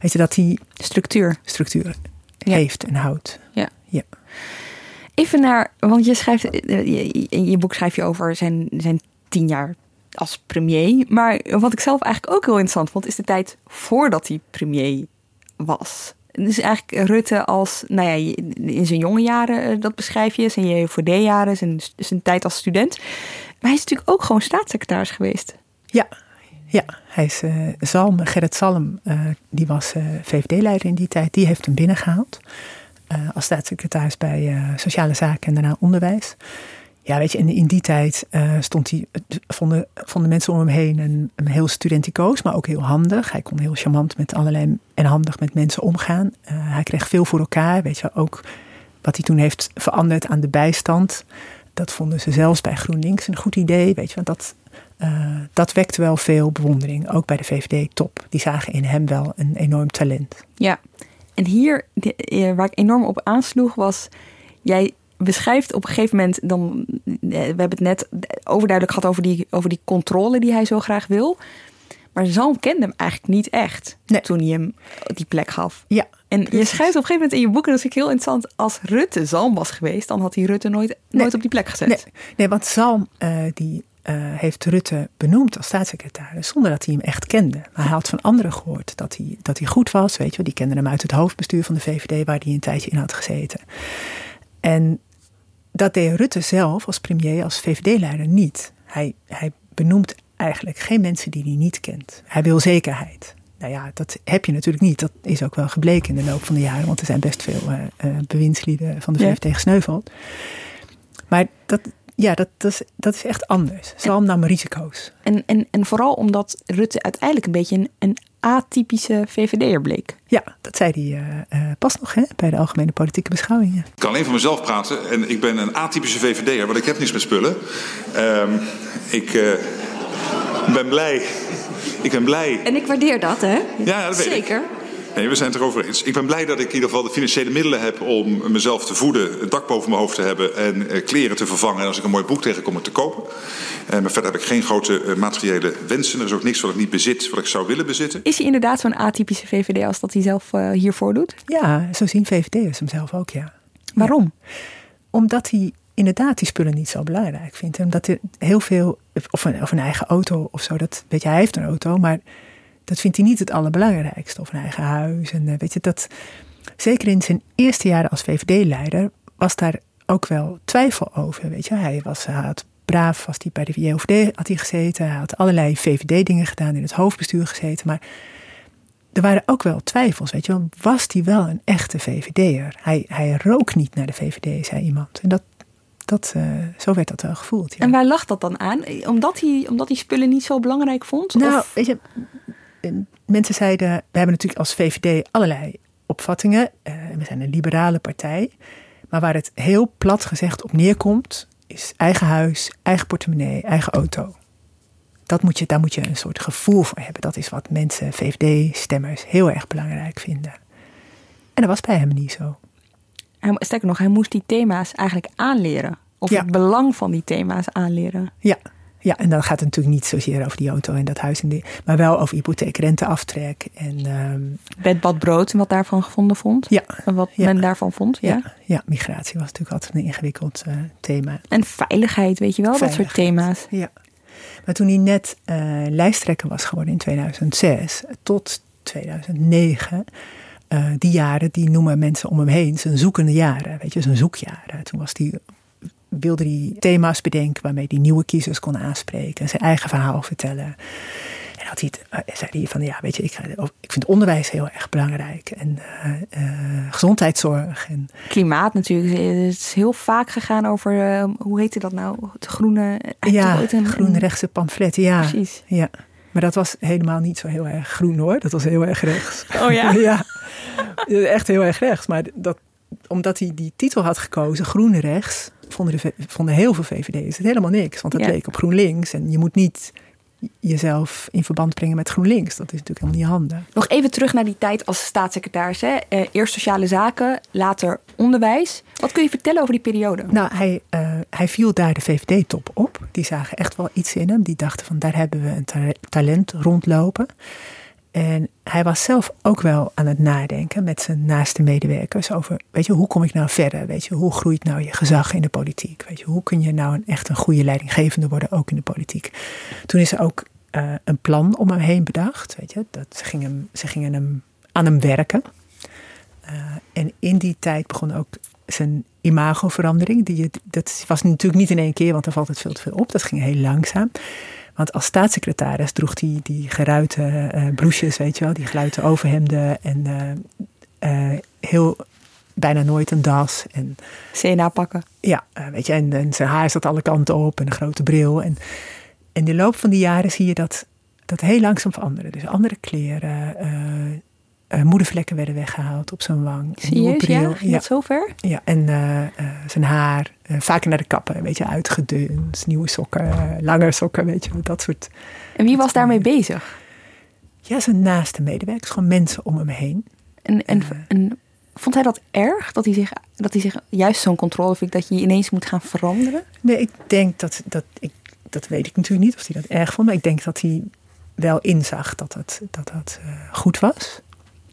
weet je, dat die structuur, structuur heeft en houdt. Ja. ja. Even naar, want je schrijft, in je boek schrijf je over zijn, zijn tien jaar als premier. Maar wat ik zelf eigenlijk ook heel interessant vond, is de tijd voordat hij premier was. Dus eigenlijk Rutte als, nou ja, in zijn jonge jaren, eh, dat beschrijf je, zijn JVD-jaren, zijn, zijn tijd als student. Maar hij is natuurlijk ook gewoon staatssecretaris geweest. Ja, ja, hij is uh, Gerrit Salm, uh, die was VVD-leider in die tijd. Die heeft hem binnengehaald als staatssecretaris bij Sociale Zaken en daarna Onderwijs. Ja, weet je, in, die tijd stond hij, vonden, vonden mensen om hem heen een, een heel studenticoos, maar ook heel handig. Hij kon heel charmant met allerlei en handig met mensen omgaan. hij kreeg veel voor elkaar, weet je, ook wat hij toen heeft veranderd aan de bijstand dat vonden ze zelfs bij GroenLinks een goed idee. Weet je, want dat, uh, dat wekte wel veel bewondering. Ook bij de VVD-top. Die zagen in hem wel een enorm talent. Ja, en hier eh, waar ik enorm op aansloeg was... Jij beschrijft op een gegeven moment dan... Eh, we hebben het net overduidelijk gehad over die, over die controle die hij zo graag wil... Maar Zalm kende hem eigenlijk niet echt toen hij hem die plek gaf. Ja, en je schrijft op een gegeven moment in je boek, en dat vind ik heel interessant, als Rutte Zalm was geweest, dan had hij Rutte nooit, nooit op die plek gezet. Nee, nee want Zalm uh, die, uh, heeft Rutte benoemd als staatssecretaris zonder dat hij hem echt kende. Maar hij had van anderen gehoord dat hij, dat hij goed was, weet je wel. Die kenden hem uit het hoofdbestuur van de VVD waar hij een tijdje in had gezeten. En dat deed Rutte zelf als premier, als VVD-leider niet. Hij, hij benoemt eigenlijk geen mensen die hij niet kent. Hij wil zekerheid. Nou ja, dat heb je natuurlijk niet. Dat is ook wel gebleken in de loop van de jaren, want er zijn best veel uh, bewindslieden van de VVD ja. gesneuveld. Maar dat, ja, dat, dat, is, dat is echt anders. Zalm nam risico's. En, en, en vooral omdat Rutte uiteindelijk een beetje een, een atypische VVD'er bleek. Ja, dat zei hij uh, uh, pas nog hè, bij de algemene politieke beschouwingen. Ik kan alleen van mezelf praten en ik ben een atypische VVD'er, want ik heb niets met spullen. Um, ik uh, ben blij ik ben blij. En ik waardeer dat, hè? Ja, dat weet Zeker. Ik. Nee, we zijn het erover eens. Ik ben blij dat ik in ieder geval de financiële middelen heb om mezelf te voeden, het dak boven mijn hoofd te hebben en uh, kleren te vervangen. En als ik een mooi boek tegenkom, het te kopen. Uh, maar verder heb ik geen grote uh, materiële wensen. Er is ook niks wat ik niet bezit, wat ik zou willen bezitten. Is hij inderdaad zo'n atypische VVD als dat hij zelf hiervoor doet? Ja, zo zien VVD'ers hem zelf ook, ja. Waarom? Ja. Omdat hij inderdaad die spullen niet zo belangrijk vindt. Omdat er heel veel, of een, of een eigen auto of zo, dat, weet je, hij heeft een auto, maar dat vindt hij niet het allerbelangrijkste. Of een eigen huis. En weet je, dat, zeker in zijn eerste jaren als VVD-leider was daar ook wel twijfel over. Weet je, hij was, hij had braaf, was hij bij de JOVD had hij gezeten. Hij had allerlei VVD-dingen gedaan, in het hoofdbestuur gezeten. Maar er waren ook wel twijfels, weet je wel. Was hij wel een echte VVD'er? Hij, hij rook niet naar de VVD, zei iemand. En dat, dat, uh, zo werd dat wel gevoeld. Ja. En waar lag dat dan aan? Omdat hij, omdat hij spullen niet zo belangrijk vond? Nou, of? weet je, mensen zeiden, we hebben natuurlijk als VVD allerlei opvattingen. Uh, we zijn een liberale partij. Maar waar het heel plat gezegd op neerkomt, is eigen huis, eigen portemonnee, eigen auto. Dat moet je, daar moet je een soort gevoel voor hebben. Dat is wat mensen, VVD-stemmers, heel erg belangrijk vinden. En dat was bij hem niet zo. Hij, sterker nog, hij moest die thema's eigenlijk aanleren. Of het belang van die thema's aanleren. Ja, ja, en dan gaat het natuurlijk niet zozeer over die auto en dat huis, en die, maar wel over hypotheekrenteaftrek en... Um, Bed, bad, brood en wat daarvan gevonden vond? Ja. En wat men daarvan vond, ja? ja? ja? migratie was natuurlijk altijd een ingewikkeld uh, thema. En veiligheid, weet je wel, dat soort thema's. Ja. Maar toen hij net uh, lijsttrekker was geworden in 2006 tot 2009... Uh, die jaren, die noemen mensen om hem heen zijn zoekende jaren. Weet je, zijn zoekjaren. Toen was hij wilde hij thema's bedenken waarmee hij nieuwe kiezers kon aanspreken. Zijn eigen verhaal vertellen. En had hij het, eh, zei hij van ja, weet je, ik, ik vind onderwijs heel erg belangrijk. En uh, uh, gezondheidszorg. En Klimaat natuurlijk. Het is heel vaak gegaan over, hoe heette dat nou? Het groene... Ja, een, groene rechtse pamflet. Ja, precies. Ja. Maar dat was helemaal niet zo heel erg groen hoor. Dat was heel erg rechts. Oh ja? ja. Echt heel erg rechts. Maar dat, omdat hij die titel had gekozen, groen rechts vonden, de, vonden heel veel VVD'ers het helemaal niks. Want het leek op GroenLinks. En je moet niet jezelf in verband brengen met GroenLinks. Dat is natuurlijk helemaal niet handig. Nog even terug naar die tijd als staatssecretaris. Hè? Eh, eerst sociale zaken, later onderwijs. Wat kun je vertellen over die periode? Nou, hij, uh, hij viel daar de VVD-top op. Die zagen echt wel iets in hem. Die dachten van daar hebben we een talent rondlopen. En hij was zelf ook wel aan het nadenken met zijn naaste medewerkers over, weet je, hoe kom ik nou verder? Weet je, hoe groeit nou je gezag in de politiek? Weet je, hoe kun je nou een, echt een goede leidinggevende worden, ook in de politiek? Toen is er ook uh, een plan om hem heen bedacht, weet je, dat ze gingen, ze gingen hem, aan hem werken. Uh, en in die tijd begon ook zijn imagoverandering. Die, dat was natuurlijk niet in één keer, want dan valt het veel te veel op. Dat ging heel langzaam. Want als staatssecretaris droeg hij die geruite uh, bloesjes, weet je wel, die geruite overhemden en uh, uh, heel bijna nooit een das. En, CNA pakken. Ja, weet je, en, en, zijn haar zat alle kanten op en een grote bril. En in de loop van die jaren zie je dat, dat heel langzaam veranderen. Dus andere kleren, uh, moedervlekken werden weggehaald op zijn wang. Je, ja? Ging ja. zover? Ja, en uh, zijn haar, vaker naar de kappen, een beetje uitgedund. Nieuwe sokken, lange sokken, weet je, dat soort... En wie was daarmee bezig? Ja, zijn naaste medewerkers, gewoon mensen om hem heen. En, en, en vond hij dat erg, dat hij zich, dat hij zich juist zo'n controle vindt, dat je ineens moet gaan veranderen? Nee, ik denk dat, dat ik, dat weet ik natuurlijk niet of hij dat erg vond, maar ik denk dat hij wel inzag dat dat, dat, dat goed was.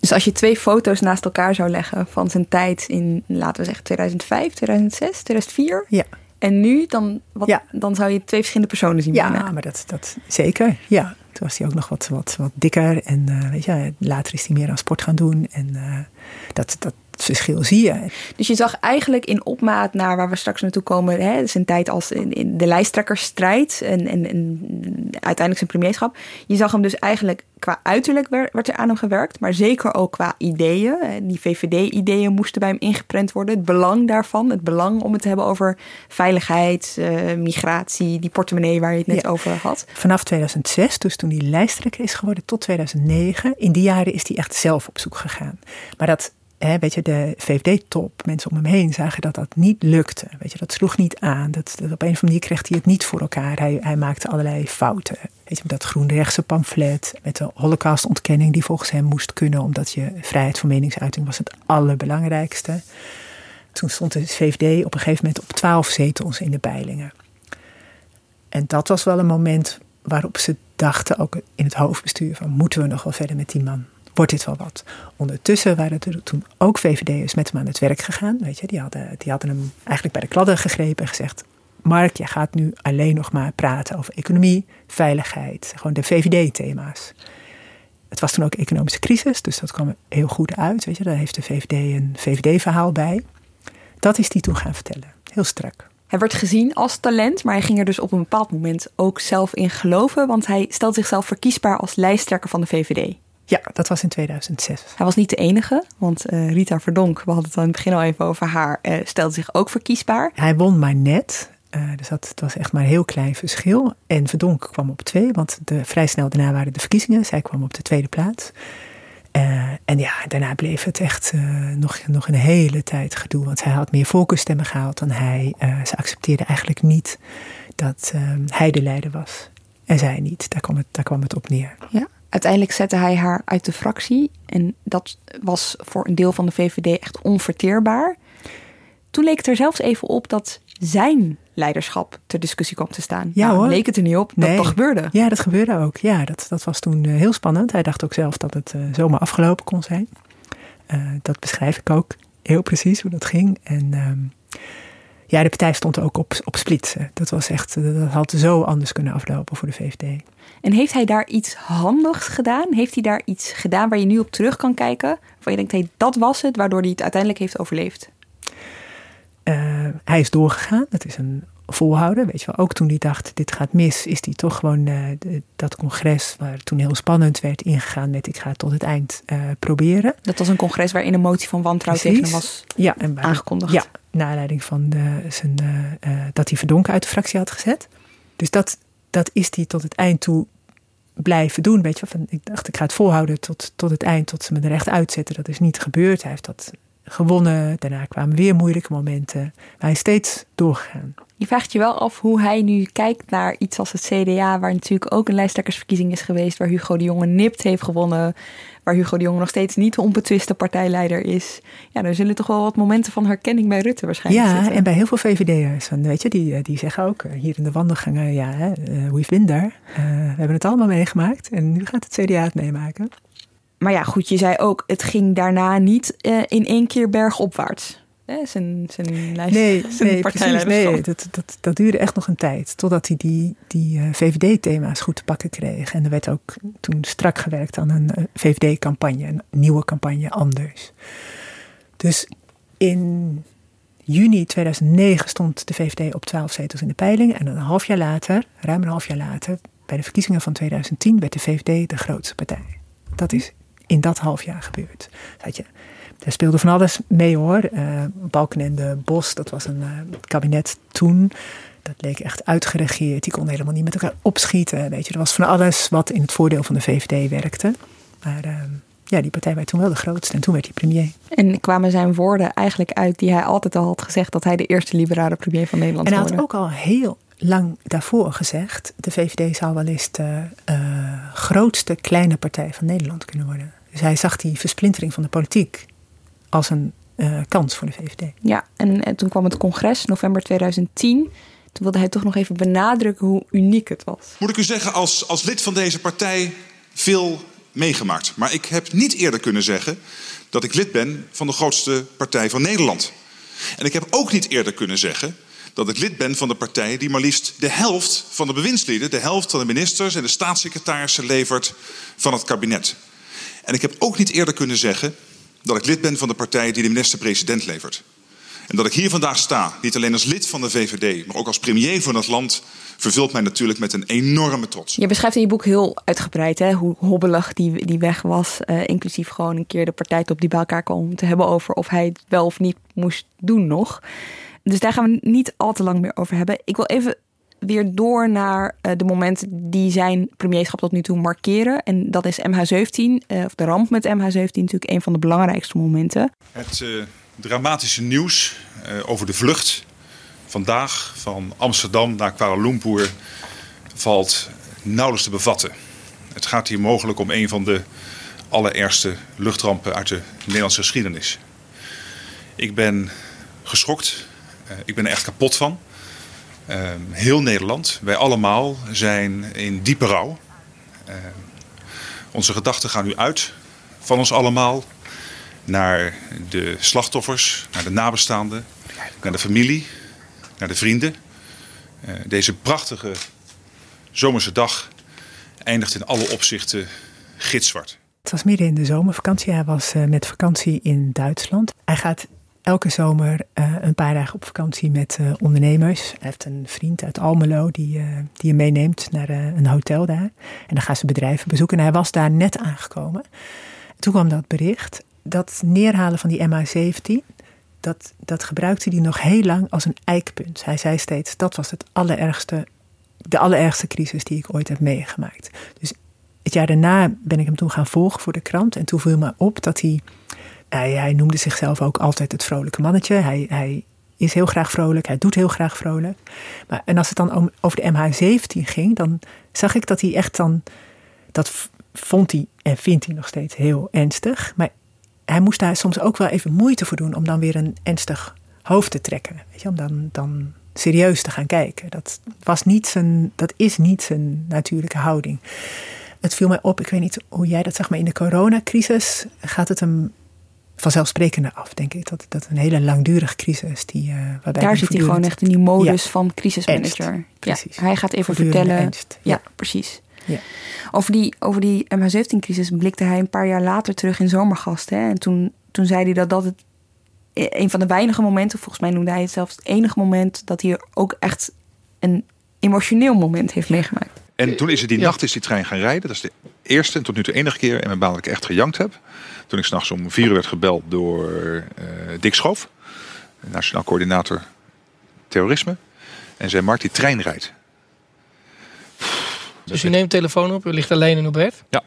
Dus als je twee foto's naast elkaar zou leggen van zijn tijd in, laten we zeggen, 2005, 2006, 2004. Ja. En nu, dan, wat, ja. dan zou je twee verschillende personen zien. Ja, bijna. maar dat, dat zeker. Ja. Toen was hij ook nog wat, wat, wat dikker. En uh, weet je, later is hij meer aan sport gaan doen. En uh, dat, dat verschil zie je. Dus je zag eigenlijk in opmaat naar waar we straks naartoe komen, hè, zijn tijd als in, in de lijsttrekkersstrijd en, en, en, uiteindelijk zijn premierschap. Je zag hem dus eigenlijk qua uiterlijk werd, werd er aan hem gewerkt, maar zeker ook qua ideeën. Die VVD-ideeën moesten bij hem ingeprent worden. Het belang daarvan, het belang om het te hebben over veiligheid, uh, migratie, die portemonnee waar je het net ja. over had. Vanaf 2006, dus toen hij lijsttrekker is geworden, tot 2009, in die jaren is hij echt zelf op zoek gegaan. Maar dat Weet je, de VVD-top, mensen om hem heen zagen dat dat niet lukte. Weet je, dat sloeg niet aan. Dat, dat op een of andere manier kreeg hij het niet voor elkaar. Hij, hij maakte allerlei fouten. Weet je, met dat groenrechtse pamflet, met de holocaustontkenning die volgens hem moest kunnen, omdat je vrijheid van meningsuiting was het allerbelangrijkste. Toen stond de VVD op een gegeven moment op twaalf zetels in de peilingen. En dat was wel een moment waarop ze dachten, ook in het hoofdbestuur, van moeten we nog wel verder met die man? Wordt dit wel wat. Ondertussen waren er toen ook VVD'ers met hem aan het werk gegaan. Weet je, die, hadden, die hadden hem eigenlijk bij de kladden gegrepen en gezegd... Mark, jij gaat nu alleen nog maar praten over economie, veiligheid. Gewoon de VVD-thema's. Het was toen ook economische crisis, dus dat kwam heel goed uit. Weet je, daar heeft de VVD een VVD-verhaal bij. Dat is die toen gaan vertellen. Heel strak. Hij werd gezien als talent, maar hij ging er dus op een bepaald moment ook zelf in geloven. Want hij stelt zichzelf verkiesbaar als lijsttrekker van de VVD. Ja, dat was in 2006. Hij was niet de enige, want uh, Rita Verdonk, we hadden het al in het begin al even over haar, uh, stelde zich ook verkiesbaar. Hij won maar net, uh, dus dat, het was echt maar een heel klein verschil. En Verdonk kwam op twee, want de, vrij snel daarna waren de verkiezingen. Zij kwam op de tweede plaats. En ja, daarna bleef het echt nog, nog een hele tijd gedoe. Want zij had meer voorkeurstemmen gehaald dan hij. Ze accepteerde eigenlijk niet dat hij de leider was. En zij niet. Daar kwam het, daar kwam het op neer. Ja. Uiteindelijk zette hij haar uit de fractie. En dat was voor een deel van de VVD echt onverteerbaar. Toen leek het er zelfs even op dat zijn leiderschap ter discussie kwam te staan. Ja nou, hoor. Leek het er niet op dat nee. dat gebeurde. Ja, dat gebeurde ook. Ja, dat, dat was toen uh, heel spannend. Hij dacht ook zelf dat het uh, zomaar afgelopen kon zijn. Uh, dat beschrijf ik ook heel precies hoe dat ging. En um, ja, de partij stond ook op, op splitsen. Dat was echt, dat had zo anders kunnen aflopen voor de VVD. En heeft hij daar iets handigs gedaan? Heeft hij daar iets gedaan waar je nu op terug kan kijken? Waarvan je denkt, hey, dat was het waardoor hij het uiteindelijk heeft overleefd? Uh, hij is doorgegaan. Dat is een volhouden. Weet je wel, ook toen hij dacht, dit gaat mis, is hij toch gewoon uh, de, dat congres, waar toen heel spannend werd, ingegaan met ik ga het tot het eind uh, proberen. Dat was een congres waarin een motie van wantrouwen tegen hem was ja, en waar, aangekondigd. Ja, naar aanleiding van de, zijn, dat hij Verdonken uit de fractie had gezet. Dus dat, dat is hij tot het eind toe blijven doen. Weet je, van, ik dacht, ik ga het volhouden tot, tot het eind, tot ze me er echt uitzetten. Dat is niet gebeurd. Hij heeft dat gewonnen. Daarna kwamen weer moeilijke momenten. Maar hij is steeds doorgegaan. Je vraagt je wel af hoe hij nu kijkt naar iets als het CDA, waar natuurlijk ook een lijsttrekkersverkiezing is geweest, waar Hugo de Jonge nipt heeft gewonnen, waar Hugo de Jonge nog steeds niet de onbetwiste partijleider is. Ja, er zullen toch wel wat momenten van herkenning bij Rutte waarschijnlijk ja, zitten. en bij heel veel VVD'ers. Weet je, die, die zeggen ook hier in de wandelgangen, ja, uh, we've been there. Uh, we hebben het allemaal meegemaakt en nu gaat het CDA het meemaken. Maar ja, goed, je zei ook, het ging daarna niet uh, in één keer bergopwaarts. Hè, zijn, zijn lijst, nee, zijn nee, precies, nee dat, dat, dat duurde echt nog een tijd. Totdat hij die, die uh, VVD-thema's goed te pakken kreeg. En er werd ook toen strak gewerkt aan een uh, VVD-campagne. Een nieuwe campagne, anders. Dus in juni 2009 stond de VVD op 12 zetels in de peiling. En een half jaar later, ruim een half jaar later, bij de verkiezingen van 2010, werd de VVD de grootste partij. Dat is in dat half jaar gebeurd. Dat je, er speelde van alles mee hoor. Uh, Balkenende Bos, dat was een uh, kabinet toen. Dat leek echt uitgeregeerd. Die konden helemaal niet met elkaar opschieten. Weet je. Er was van alles wat in het voordeel van de VVD werkte. Maar uh, ja, die partij werd toen wel de grootste. En toen werd hij premier. En kwamen zijn woorden eigenlijk uit die hij altijd al had gezegd... dat hij de eerste liberale premier van Nederland zou. En hij had ook al heel lang daarvoor gezegd... de VVD zou wel eens de uh, grootste kleine partij van Nederland kunnen worden. Dus hij zag die versplintering van de politiek als een uh, kans voor de VVD. Ja, en, en, toen kwam het congres, november 2010. Toen wilde hij toch nog even benadrukken hoe uniek het was. Moet ik u zeggen, als, als lid van deze partij veel meegemaakt. Maar ik heb niet eerder kunnen zeggen dat ik lid ben van de grootste partij van Nederland. En ik heb ook niet eerder kunnen zeggen dat ik lid ben van de partij die maar liefst de helft van de bewindslieden, de helft van de ministers en de staatssecretarissen levert van het kabinet. En ik heb ook niet eerder kunnen zeggen dat ik lid ben van de partij die de minister-president levert. En dat ik hier vandaag sta, niet alleen als lid van de VVD, maar ook als premier van het land, vervult mij natuurlijk met een enorme trots. Je beschrijft in je boek heel uitgebreid hè, hoe hobbelig die, die weg was. Uh, inclusief gewoon een keer de partijtop die bij elkaar kwam te hebben over of hij het wel of niet moest doen nog. Dus daar gaan we niet al te lang meer over hebben. Ik wil even weer door naar uh, de momenten die zijn premierschap tot nu toe markeren. En dat is MH17, uh, of de ramp met MH17 natuurlijk een van de belangrijkste momenten. Het uh, dramatische nieuws over de vlucht vandaag van Amsterdam naar Kuala Lumpur valt nauwelijks te bevatten. Het gaat hier mogelijk om een van de allerergste luchtrampen uit de Nederlandse geschiedenis. Ik ben geschokt. ik ben er echt kapot van. Uh, heel Nederland, wij allemaal zijn in diepe rouw. Uh, onze gedachten gaan nu uit van ons allemaal naar de slachtoffers, naar de nabestaanden, naar de familie, naar de vrienden. Uh, deze prachtige zomerse dag eindigt in alle opzichten gitzwart. Het was midden in de zomervakantie. Hij was met vakantie in Duitsland. Hij gaat elke zomer uh, een paar dagen op vakantie met uh, ondernemers. Hij heeft een vriend uit Almelo die, uh, die hem meeneemt naar een hotel daar. En dan gaan ze bedrijven bezoeken. En hij was daar net aangekomen. Toen kwam dat bericht. Dat neerhalen van die MH17, dat, dat gebruikte hij nog heel lang als een eikpunt. Hij zei steeds, dat was het allerergste, de allerergste crisis die ik ooit heb meegemaakt. Dus het jaar daarna ben ik hem toen gaan volgen voor de krant. En toen viel me op dat hij. Hij, noemde zichzelf ook altijd het vrolijke mannetje. Hij, hij is heel graag vrolijk, hij doet heel graag vrolijk. Maar, en als het dan over de MH17 ging, dan zag ik dat hij echt dan. Dat vond hij en vindt hij nog steeds heel ernstig. Maar hij moest daar soms ook wel even moeite voor doen om dan weer een ernstig hoofd te trekken. Weet je, om dan, dan serieus te gaan kijken. Dat, was niet zijn, dat is niet zijn natuurlijke houding. Het viel mij op, ik weet niet hoe jij dat zag, maar in de coronacrisis gaat het hem vanzelfsprekende af, denk ik. Dat dat een hele langdurige crisis die uh, waarbij Daar zit hij gewoon echt in die modus van crisismanager. precies. Ja, hij gaat even vertellen. Ja, precies. Ja. Over die, over die MH17-crisis blikte hij een paar jaar later terug in Zomergast. Hè? En toen, toen zei hij dat dat het een van de weinige momenten, volgens mij noemde hij het zelfs het enige moment, dat hij ook echt een emotioneel moment heeft meegemaakt. En toen is het die nacht is die trein gaan rijden. Dat is de eerste en tot nu toe enige keer in mijn baan dat ik echt gejankt heb. Toen ik s'nachts om vier uur werd gebeld door uh, Dick Schoof, nationaal coördinator terrorisme. En zei, Mark, die trein rijdt. Dus u neemt telefoon op, u ligt alleen in uw bed? Ja,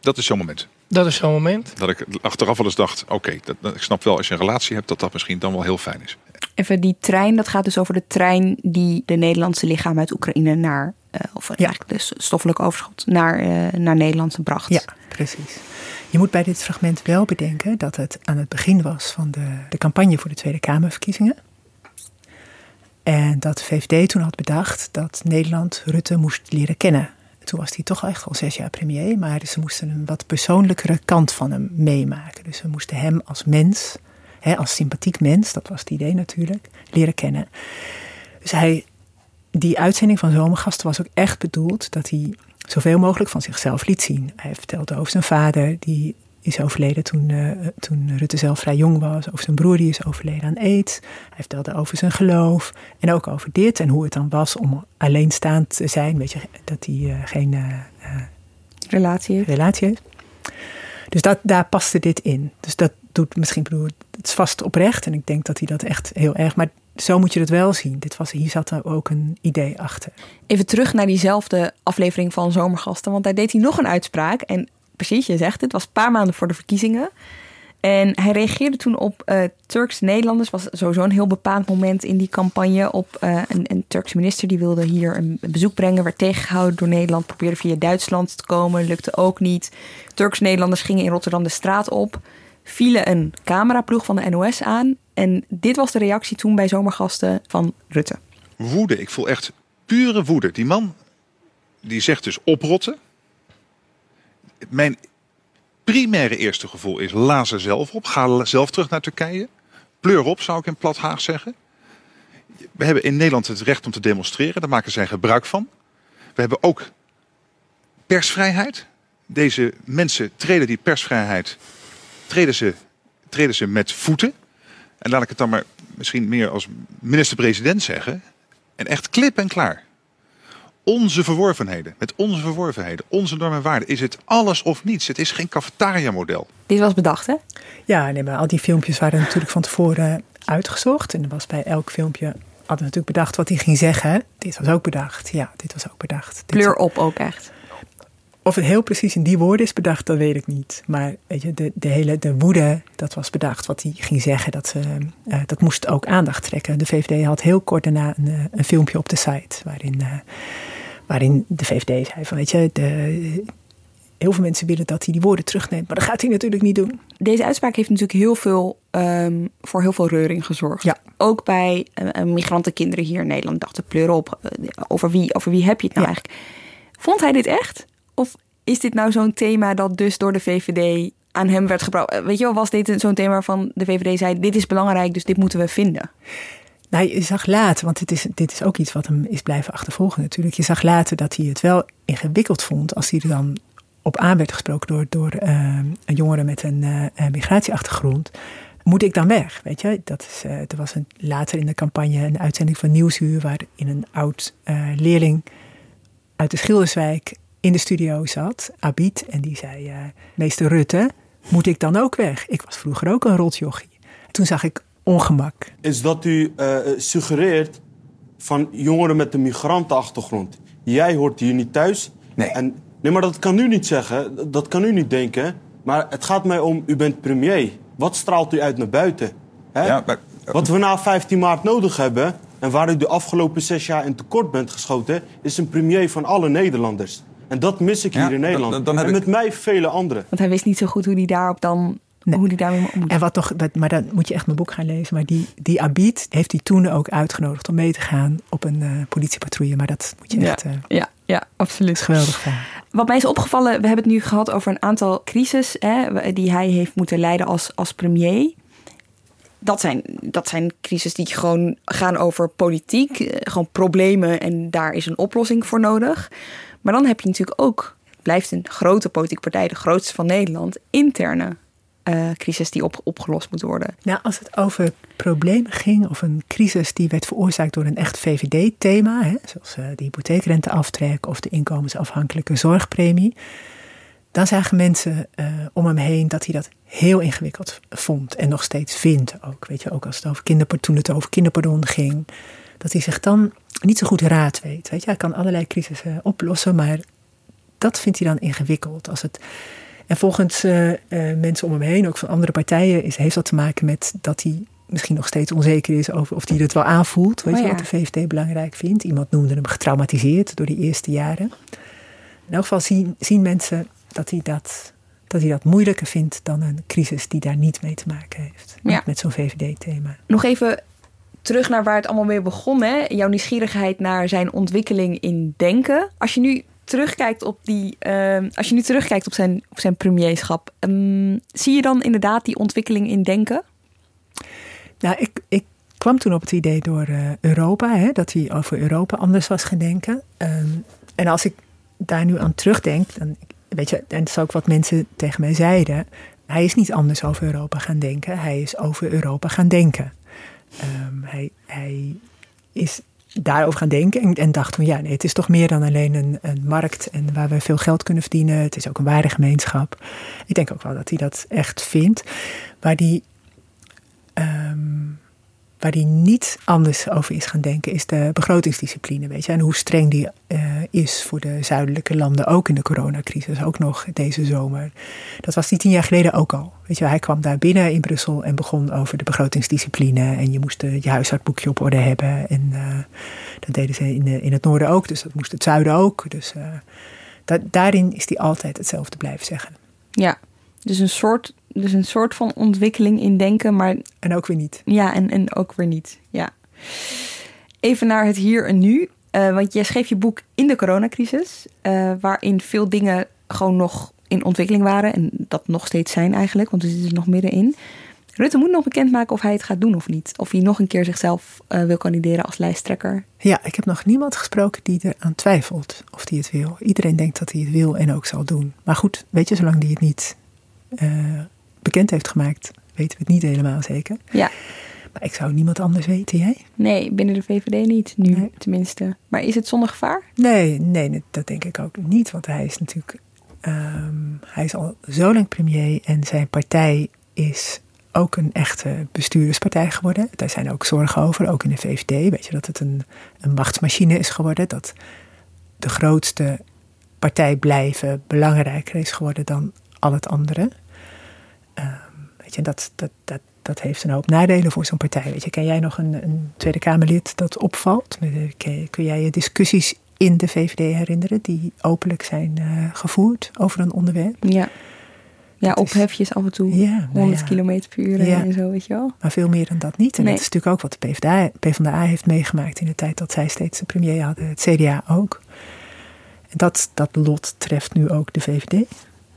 dat is zo'n moment. Dat is zo'n moment? Dat ik achteraf wel eens dacht, oké, ik snap wel als je een relatie hebt dat dat misschien dan wel heel fijn is. Even die trein, dat gaat dus over de trein die de Nederlandse lichaam uit Oekraïne naar, uh, of ja. eigenlijk de stoffelijke overschot, naar, uh, naar Nederland bracht. Ja, precies. Je moet bij dit fragment wel bedenken dat het aan het begin was van de, de campagne voor de Tweede Kamerverkiezingen. En dat de VVD toen had bedacht dat Nederland Rutte moest leren kennen. Toen was hij toch echt al zes jaar premier, maar ze moesten een wat persoonlijkere kant van hem meemaken. Dus we moesten hem als mens, hè, als sympathiek mens, dat was het idee natuurlijk, leren kennen. Dus hij, die uitzending van Zomergasten was ook echt bedoeld dat hij zoveel mogelijk van zichzelf liet zien. Hij vertelde over zijn vader, die is overleden toen, uh, toen Rutte zelf vrij jong was. Over zijn broer die is overleden aan aids. Hij vertelde over zijn geloof. En ook over dit en hoe het dan was om alleenstaand te zijn. Weet je, dat hij uh, geen uh, relatie, heeft. relatie heeft. Dus dat, daar paste dit in. Dus dat doet misschien, bedoel, het is vast oprecht. En ik denk dat hij dat echt heel erg. Maar zo moet je het wel zien. Dit was, hier zat er ook een idee achter. Even terug naar diezelfde aflevering van Zomergasten. Want daar deed hij nog een uitspraak. En precies, je zegt het, was een paar maanden voor de verkiezingen. En hij reageerde toen op uh, Turkse Nederlanders. was sowieso een heel bepaald moment in die campagne. Op uh, een, een, Turkse minister die wilde hier een, bezoek brengen. Werd tegengehouden door Nederland. Probeerde via Duitsland te komen. Lukte ook niet. Turkse Nederlanders gingen in Rotterdam de straat op. Vielen een cameraploeg van de NOS aan. En dit was de reactie toen bij zomergasten van Rutte. Woede. Ik voel echt pure woede. Die man die zegt dus oprotten mijn primaire eerste gevoel is: la ze zelf op. Ga zelf terug naar Turkije. Pleur op, zou ik in plat Haag zeggen. We hebben in Nederland het recht om te demonstreren. Daar maken zij gebruik van. We hebben ook persvrijheid. Deze mensen treden die persvrijheid treden ze, treden ze met voeten. En laat ik het dan maar misschien meer als minister-president zeggen. En echt klip en klaar onze verworvenheden, met onze verworvenheden, onze normen en waarden, is het alles of niets. Het is geen cafetaria-model. Dit was bedacht, hè? Ja, nee, maar al die filmpjes waren natuurlijk van tevoren uitgezocht. En er was bij elk filmpje hadden natuurlijk bedacht wat hij ging zeggen. Dit was ook bedacht. Ja, dit was ook bedacht. Kleur op ook echt. Of het heel precies in die woorden is bedacht, dat weet ik niet. Maar weet je, de, de hele de woede, dat was bedacht. Wat hij ging zeggen, dat, uh, dat moest ook aandacht trekken. De VVD had heel kort daarna een, eh, een filmpje op de site. Waarin, uh, waarin de VVD zei van, weet je, de, heel veel mensen willen dat hij die woorden terugneemt. Maar dat gaat hij natuurlijk niet doen. Deze uitspraak heeft natuurlijk heel veel, um, voor heel veel reuring gezorgd. Ja. Ook bij uh, migrantenkinderen hier in Nederland. Dachten pleur op, over wie, over wie heb je het nou eigenlijk? Vond hij dit echt? Of is dit nou zo'n thema dat dus door de VVD aan hem werd gebracht? Eh, weet je wel, was dit zo'n thema waarvan de VVD zei: dit is belangrijk, dus dit moeten we vinden? Nou, je zag later, want dit is, dit is ook iets wat hem is blijven achtervolgen natuurlijk. Je zag later dat hij het wel ingewikkeld vond als hij er dan op aan werd gesproken door, door uh, een jongere met een uh, migratieachtergrond. Moet ik dan weg? Weet je, dat is, er was een, later in de campagne een uitzending van Nieuwsuur waarin een oud leerling uit de Schilderswijk in de studio zat, Abid, en die zei: uh, Meester Rutte, moet ik dan ook weg? Ik was vroeger ook een rotjochie. Toen zag ik ongemak. Is dat u uh, suggereert van jongeren met een migrantenachtergrond. Jij hoort hier niet thuis. Nee. En Nee, maar dat kan u niet zeggen. Dat kan u niet denken. Maar het gaat mij om, u bent premier. Wat straalt u uit naar buiten? Hè? Ja, maar- Wat we na 15 maart nodig hebben... en waar u de afgelopen zes jaar in tekort bent geschoten... is een premier van alle Nederlanders. En dat mis ik Ja, hier in Nederland. dan- dan heb en ik- met mij vele anderen. Want hij wist niet zo goed hoe hij daarop dan... Hoe hij daarmee om moet. En wat toch, wat- maar dan moet je echt mijn boek gaan lezen. Maar die, die Abid heeft hij toen ook uitgenodigd om mee te gaan op een eh, politiepatrouille. Maar dat moet je Ja, echt. eh, ja, ja, absoluut. geweldig. Wat mij is opgevallen, we hebben het nu gehad over een aantal crisis hè, die hij heeft moeten leiden als, als premier. Dat zijn, dat zijn crisis die gewoon gaan over politiek, eh, gewoon problemen en daar is een oplossing voor nodig. Maar dan heb je natuurlijk ook, het blijft een grote politieke partij, de grootste van Nederland, interne eh, crisis die op, opgelost moet worden. Nou, als het over problemen ging of een crisis die werd veroorzaakt door een echt VVD-thema, zoals eh, de hypotheekrenteaftrek of de inkomensafhankelijke zorgpremie, dan zagen mensen eh, om hem heen dat hij dat heel ingewikkeld vond en nog steeds vindt ook. Weet je, ook als het over toen het over kinderpardon ging, dat hij zich dan niet zo goed raad weet. Weet je, hij kan allerlei crisissen oplossen, maar dat vindt hij dan ingewikkeld. Als het, en volgens eh, eh, mensen om hem heen, ook van andere partijen, is, heeft dat te maken met dat hij misschien nog steeds onzeker is over of hij het wel aanvoelt. Weet Oh je ja. wat de VVD belangrijk vindt? Iemand noemde hem getraumatiseerd door die eerste jaren. In elk geval zien, zien mensen dat hij dat, dat hij dat moeilijker vindt dan een crisis die daar niet mee te maken heeft. Ja. Met zo'n VVD-thema. Nog even terug naar waar het allemaal mee begon. Hè? Jouw nieuwsgierigheid naar zijn ontwikkeling in denken. Als je nu terugkijkt op, die, ehm, als je nu terugkijkt op zijn, op zijn premierschap, ehm, zie je dan inderdaad die ontwikkeling in denken? Nou, ik, ik kwam toen op het idee door eh, Europa, hè, dat hij over Europa anders was gaan denken. Ehm, en als ik daar nu aan terugdenk, dan, weet je, en dat is ook wat mensen tegen mij zeiden. Hij is niet anders over Europa gaan denken, hij is over Europa gaan denken. Ehm, hij, hij is daarover gaan denken en, dacht van ja, nee, het is toch meer dan alleen een, een markt en waar we veel geld kunnen verdienen. Het is ook een waardegemeenschap. Ik denk ook wel dat hij dat echt vindt. Waar die ehm, waar hij niet anders over is gaan denken, is de begrotingsdiscipline. Weet je? En hoe streng die eh, is voor de zuidelijke landen, ook in de coronacrisis, ook nog deze zomer. Dat was die tien jaar geleden ook al. Weet je, hij kwam daar binnen in Brussel en begon over de begrotingsdiscipline. En je moest eh, je huishoudboekje op orde hebben. En eh, dat deden ze in, in het noorden ook, dus dat moest het zuiden ook. Dus da- daarin is hij altijd hetzelfde blijven zeggen. Ja, dus een soort, dus een soort van ontwikkeling in denken, maar En ook weer niet. ja, en, en ook weer niet. Ja. Even naar het hier en nu. Eh, want jij schreef je boek in de coronacrisis, eh, waarin veel dingen gewoon nog in ontwikkeling waren. En dat nog steeds zijn eigenlijk, want we zitten er nog middenin. Rutte moet nog bekendmaken of hij het gaat doen of niet. Of hij nog een keer zichzelf eh, wil kandideren als lijsttrekker. Ja, ik heb nog niemand gesproken die er aan twijfelt of hij het wil. Iedereen denkt dat hij het wil en ook zal doen. Maar goed, weet je, zolang hij het niet bekend heeft gemaakt, weten we het niet helemaal zeker. Ja. Maar ik zou niemand anders weten, jij? Nee, binnen de VVD niet, nu tenminste. Maar is het zonder gevaar? Nee, nee, dat denk ik ook niet. Want hij is natuurlijk. ehm, hij is al zo lang premier en zijn partij is ook een echte bestuurspartij geworden. Daar zijn ook zorgen over, ook in de VVD. Weet je dat het een, een machtsmachine is geworden. Dat de grootste partij blijven belangrijker is geworden dan al het andere. Ehm, weet je, dat, dat, dat, dat heeft een hoop nadelen voor zo'n partij. Weet je, ken jij nog een, een Tweede Kamerlid dat opvalt? Met- Kun jij je discussies in de VVD herinneren die openlijk zijn eh, gevoerd over een onderwerp? Ja. Ja, Dat is- ophefjes af en toe. Ja, nou 100 ja. km per uur Ja. en zo, weet je wel. Maar veel meer dan dat niet. En Nee. dat is natuurlijk ook wat de PvdA, PvdA heeft meegemaakt in de tijd dat zij steeds de premier hadden. Het CDA ook. En dat, dat lot treft nu ook de VVD.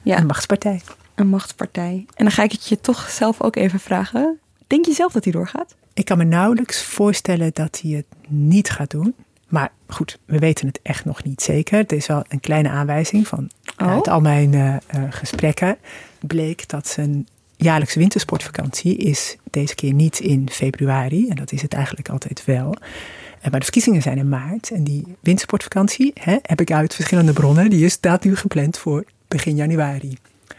Ja. Een machtspartij. Een machtspartij. En dan ga ik het je toch zelf ook even vragen. Denk je zelf dat hij doorgaat? Ik kan me nauwelijks voorstellen dat hij het niet gaat doen. Maar goed, we weten het echt nog niet zeker. Er is wel een kleine aanwijzing van Oh. uit al mijn eh, eh, gesprekken. Bleek dat zijn jaarlijkse wintersportvakantie is deze keer niet in februari. En dat is het eigenlijk altijd wel. Maar de verkiezingen zijn in maart. En die wintersportvakantie hè, heb ik uit verschillende bronnen. Die is, staat nu gepland voor begin januari.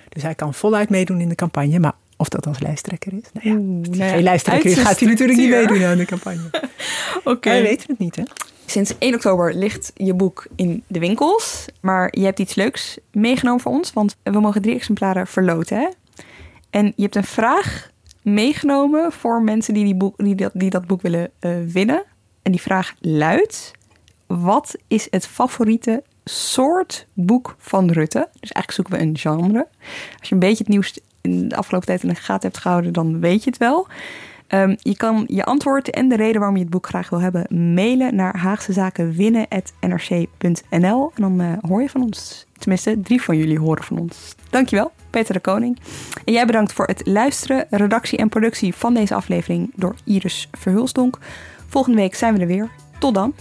Dus hij kan voluit meedoen in de campagne. Maar of dat als lijsttrekker is? Nou ja, als hij nou geen lijsttrekker is, gaat hij natuurlijk niet meedoen aan de campagne. Oké. Wij weten het niet, hè? Sinds 1 oktober ligt je boek in de winkels. Maar je hebt iets leuks meegenomen voor ons. Want we mogen drie exemplaren verloten. Hè? En je hebt een vraag meegenomen voor mensen die, die, boek, die, dat, die dat boek willen uh, winnen. En die vraag luidt: Wat is het favoriete soort boek van Rutte? Dus eigenlijk zoeken we een genre. Als je een beetje het nieuws in de afgelopen tijd in de gaten hebt gehouden, dan weet je het wel. Um, je kan je antwoord en de reden waarom je het boek graag wil hebben mailen naar haagsezakenwinnen.nrc.nl. En dan uh, hoor je van ons. Tenminste, drie van jullie horen van ons. Dankjewel, Peter de Koning. En jij bedankt voor het luisteren, redactie en productie van deze aflevering door Iris Verhulsdonk. Volgende week zijn we er weer. Tot dan.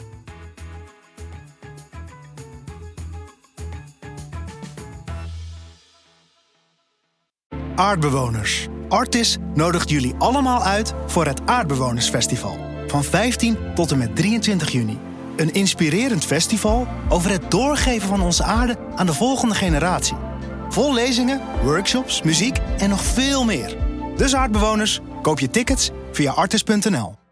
Aardbewoners. Artis nodigt jullie allemaal uit voor het Aardbewonersfestival. Van 15 tot en met 23 juni. Een inspirerend festival over het doorgeven van onze aarde aan de volgende generatie. Vol lezingen, workshops, muziek en nog veel meer. Dus aardbewoners, koop je tickets via artis.nl.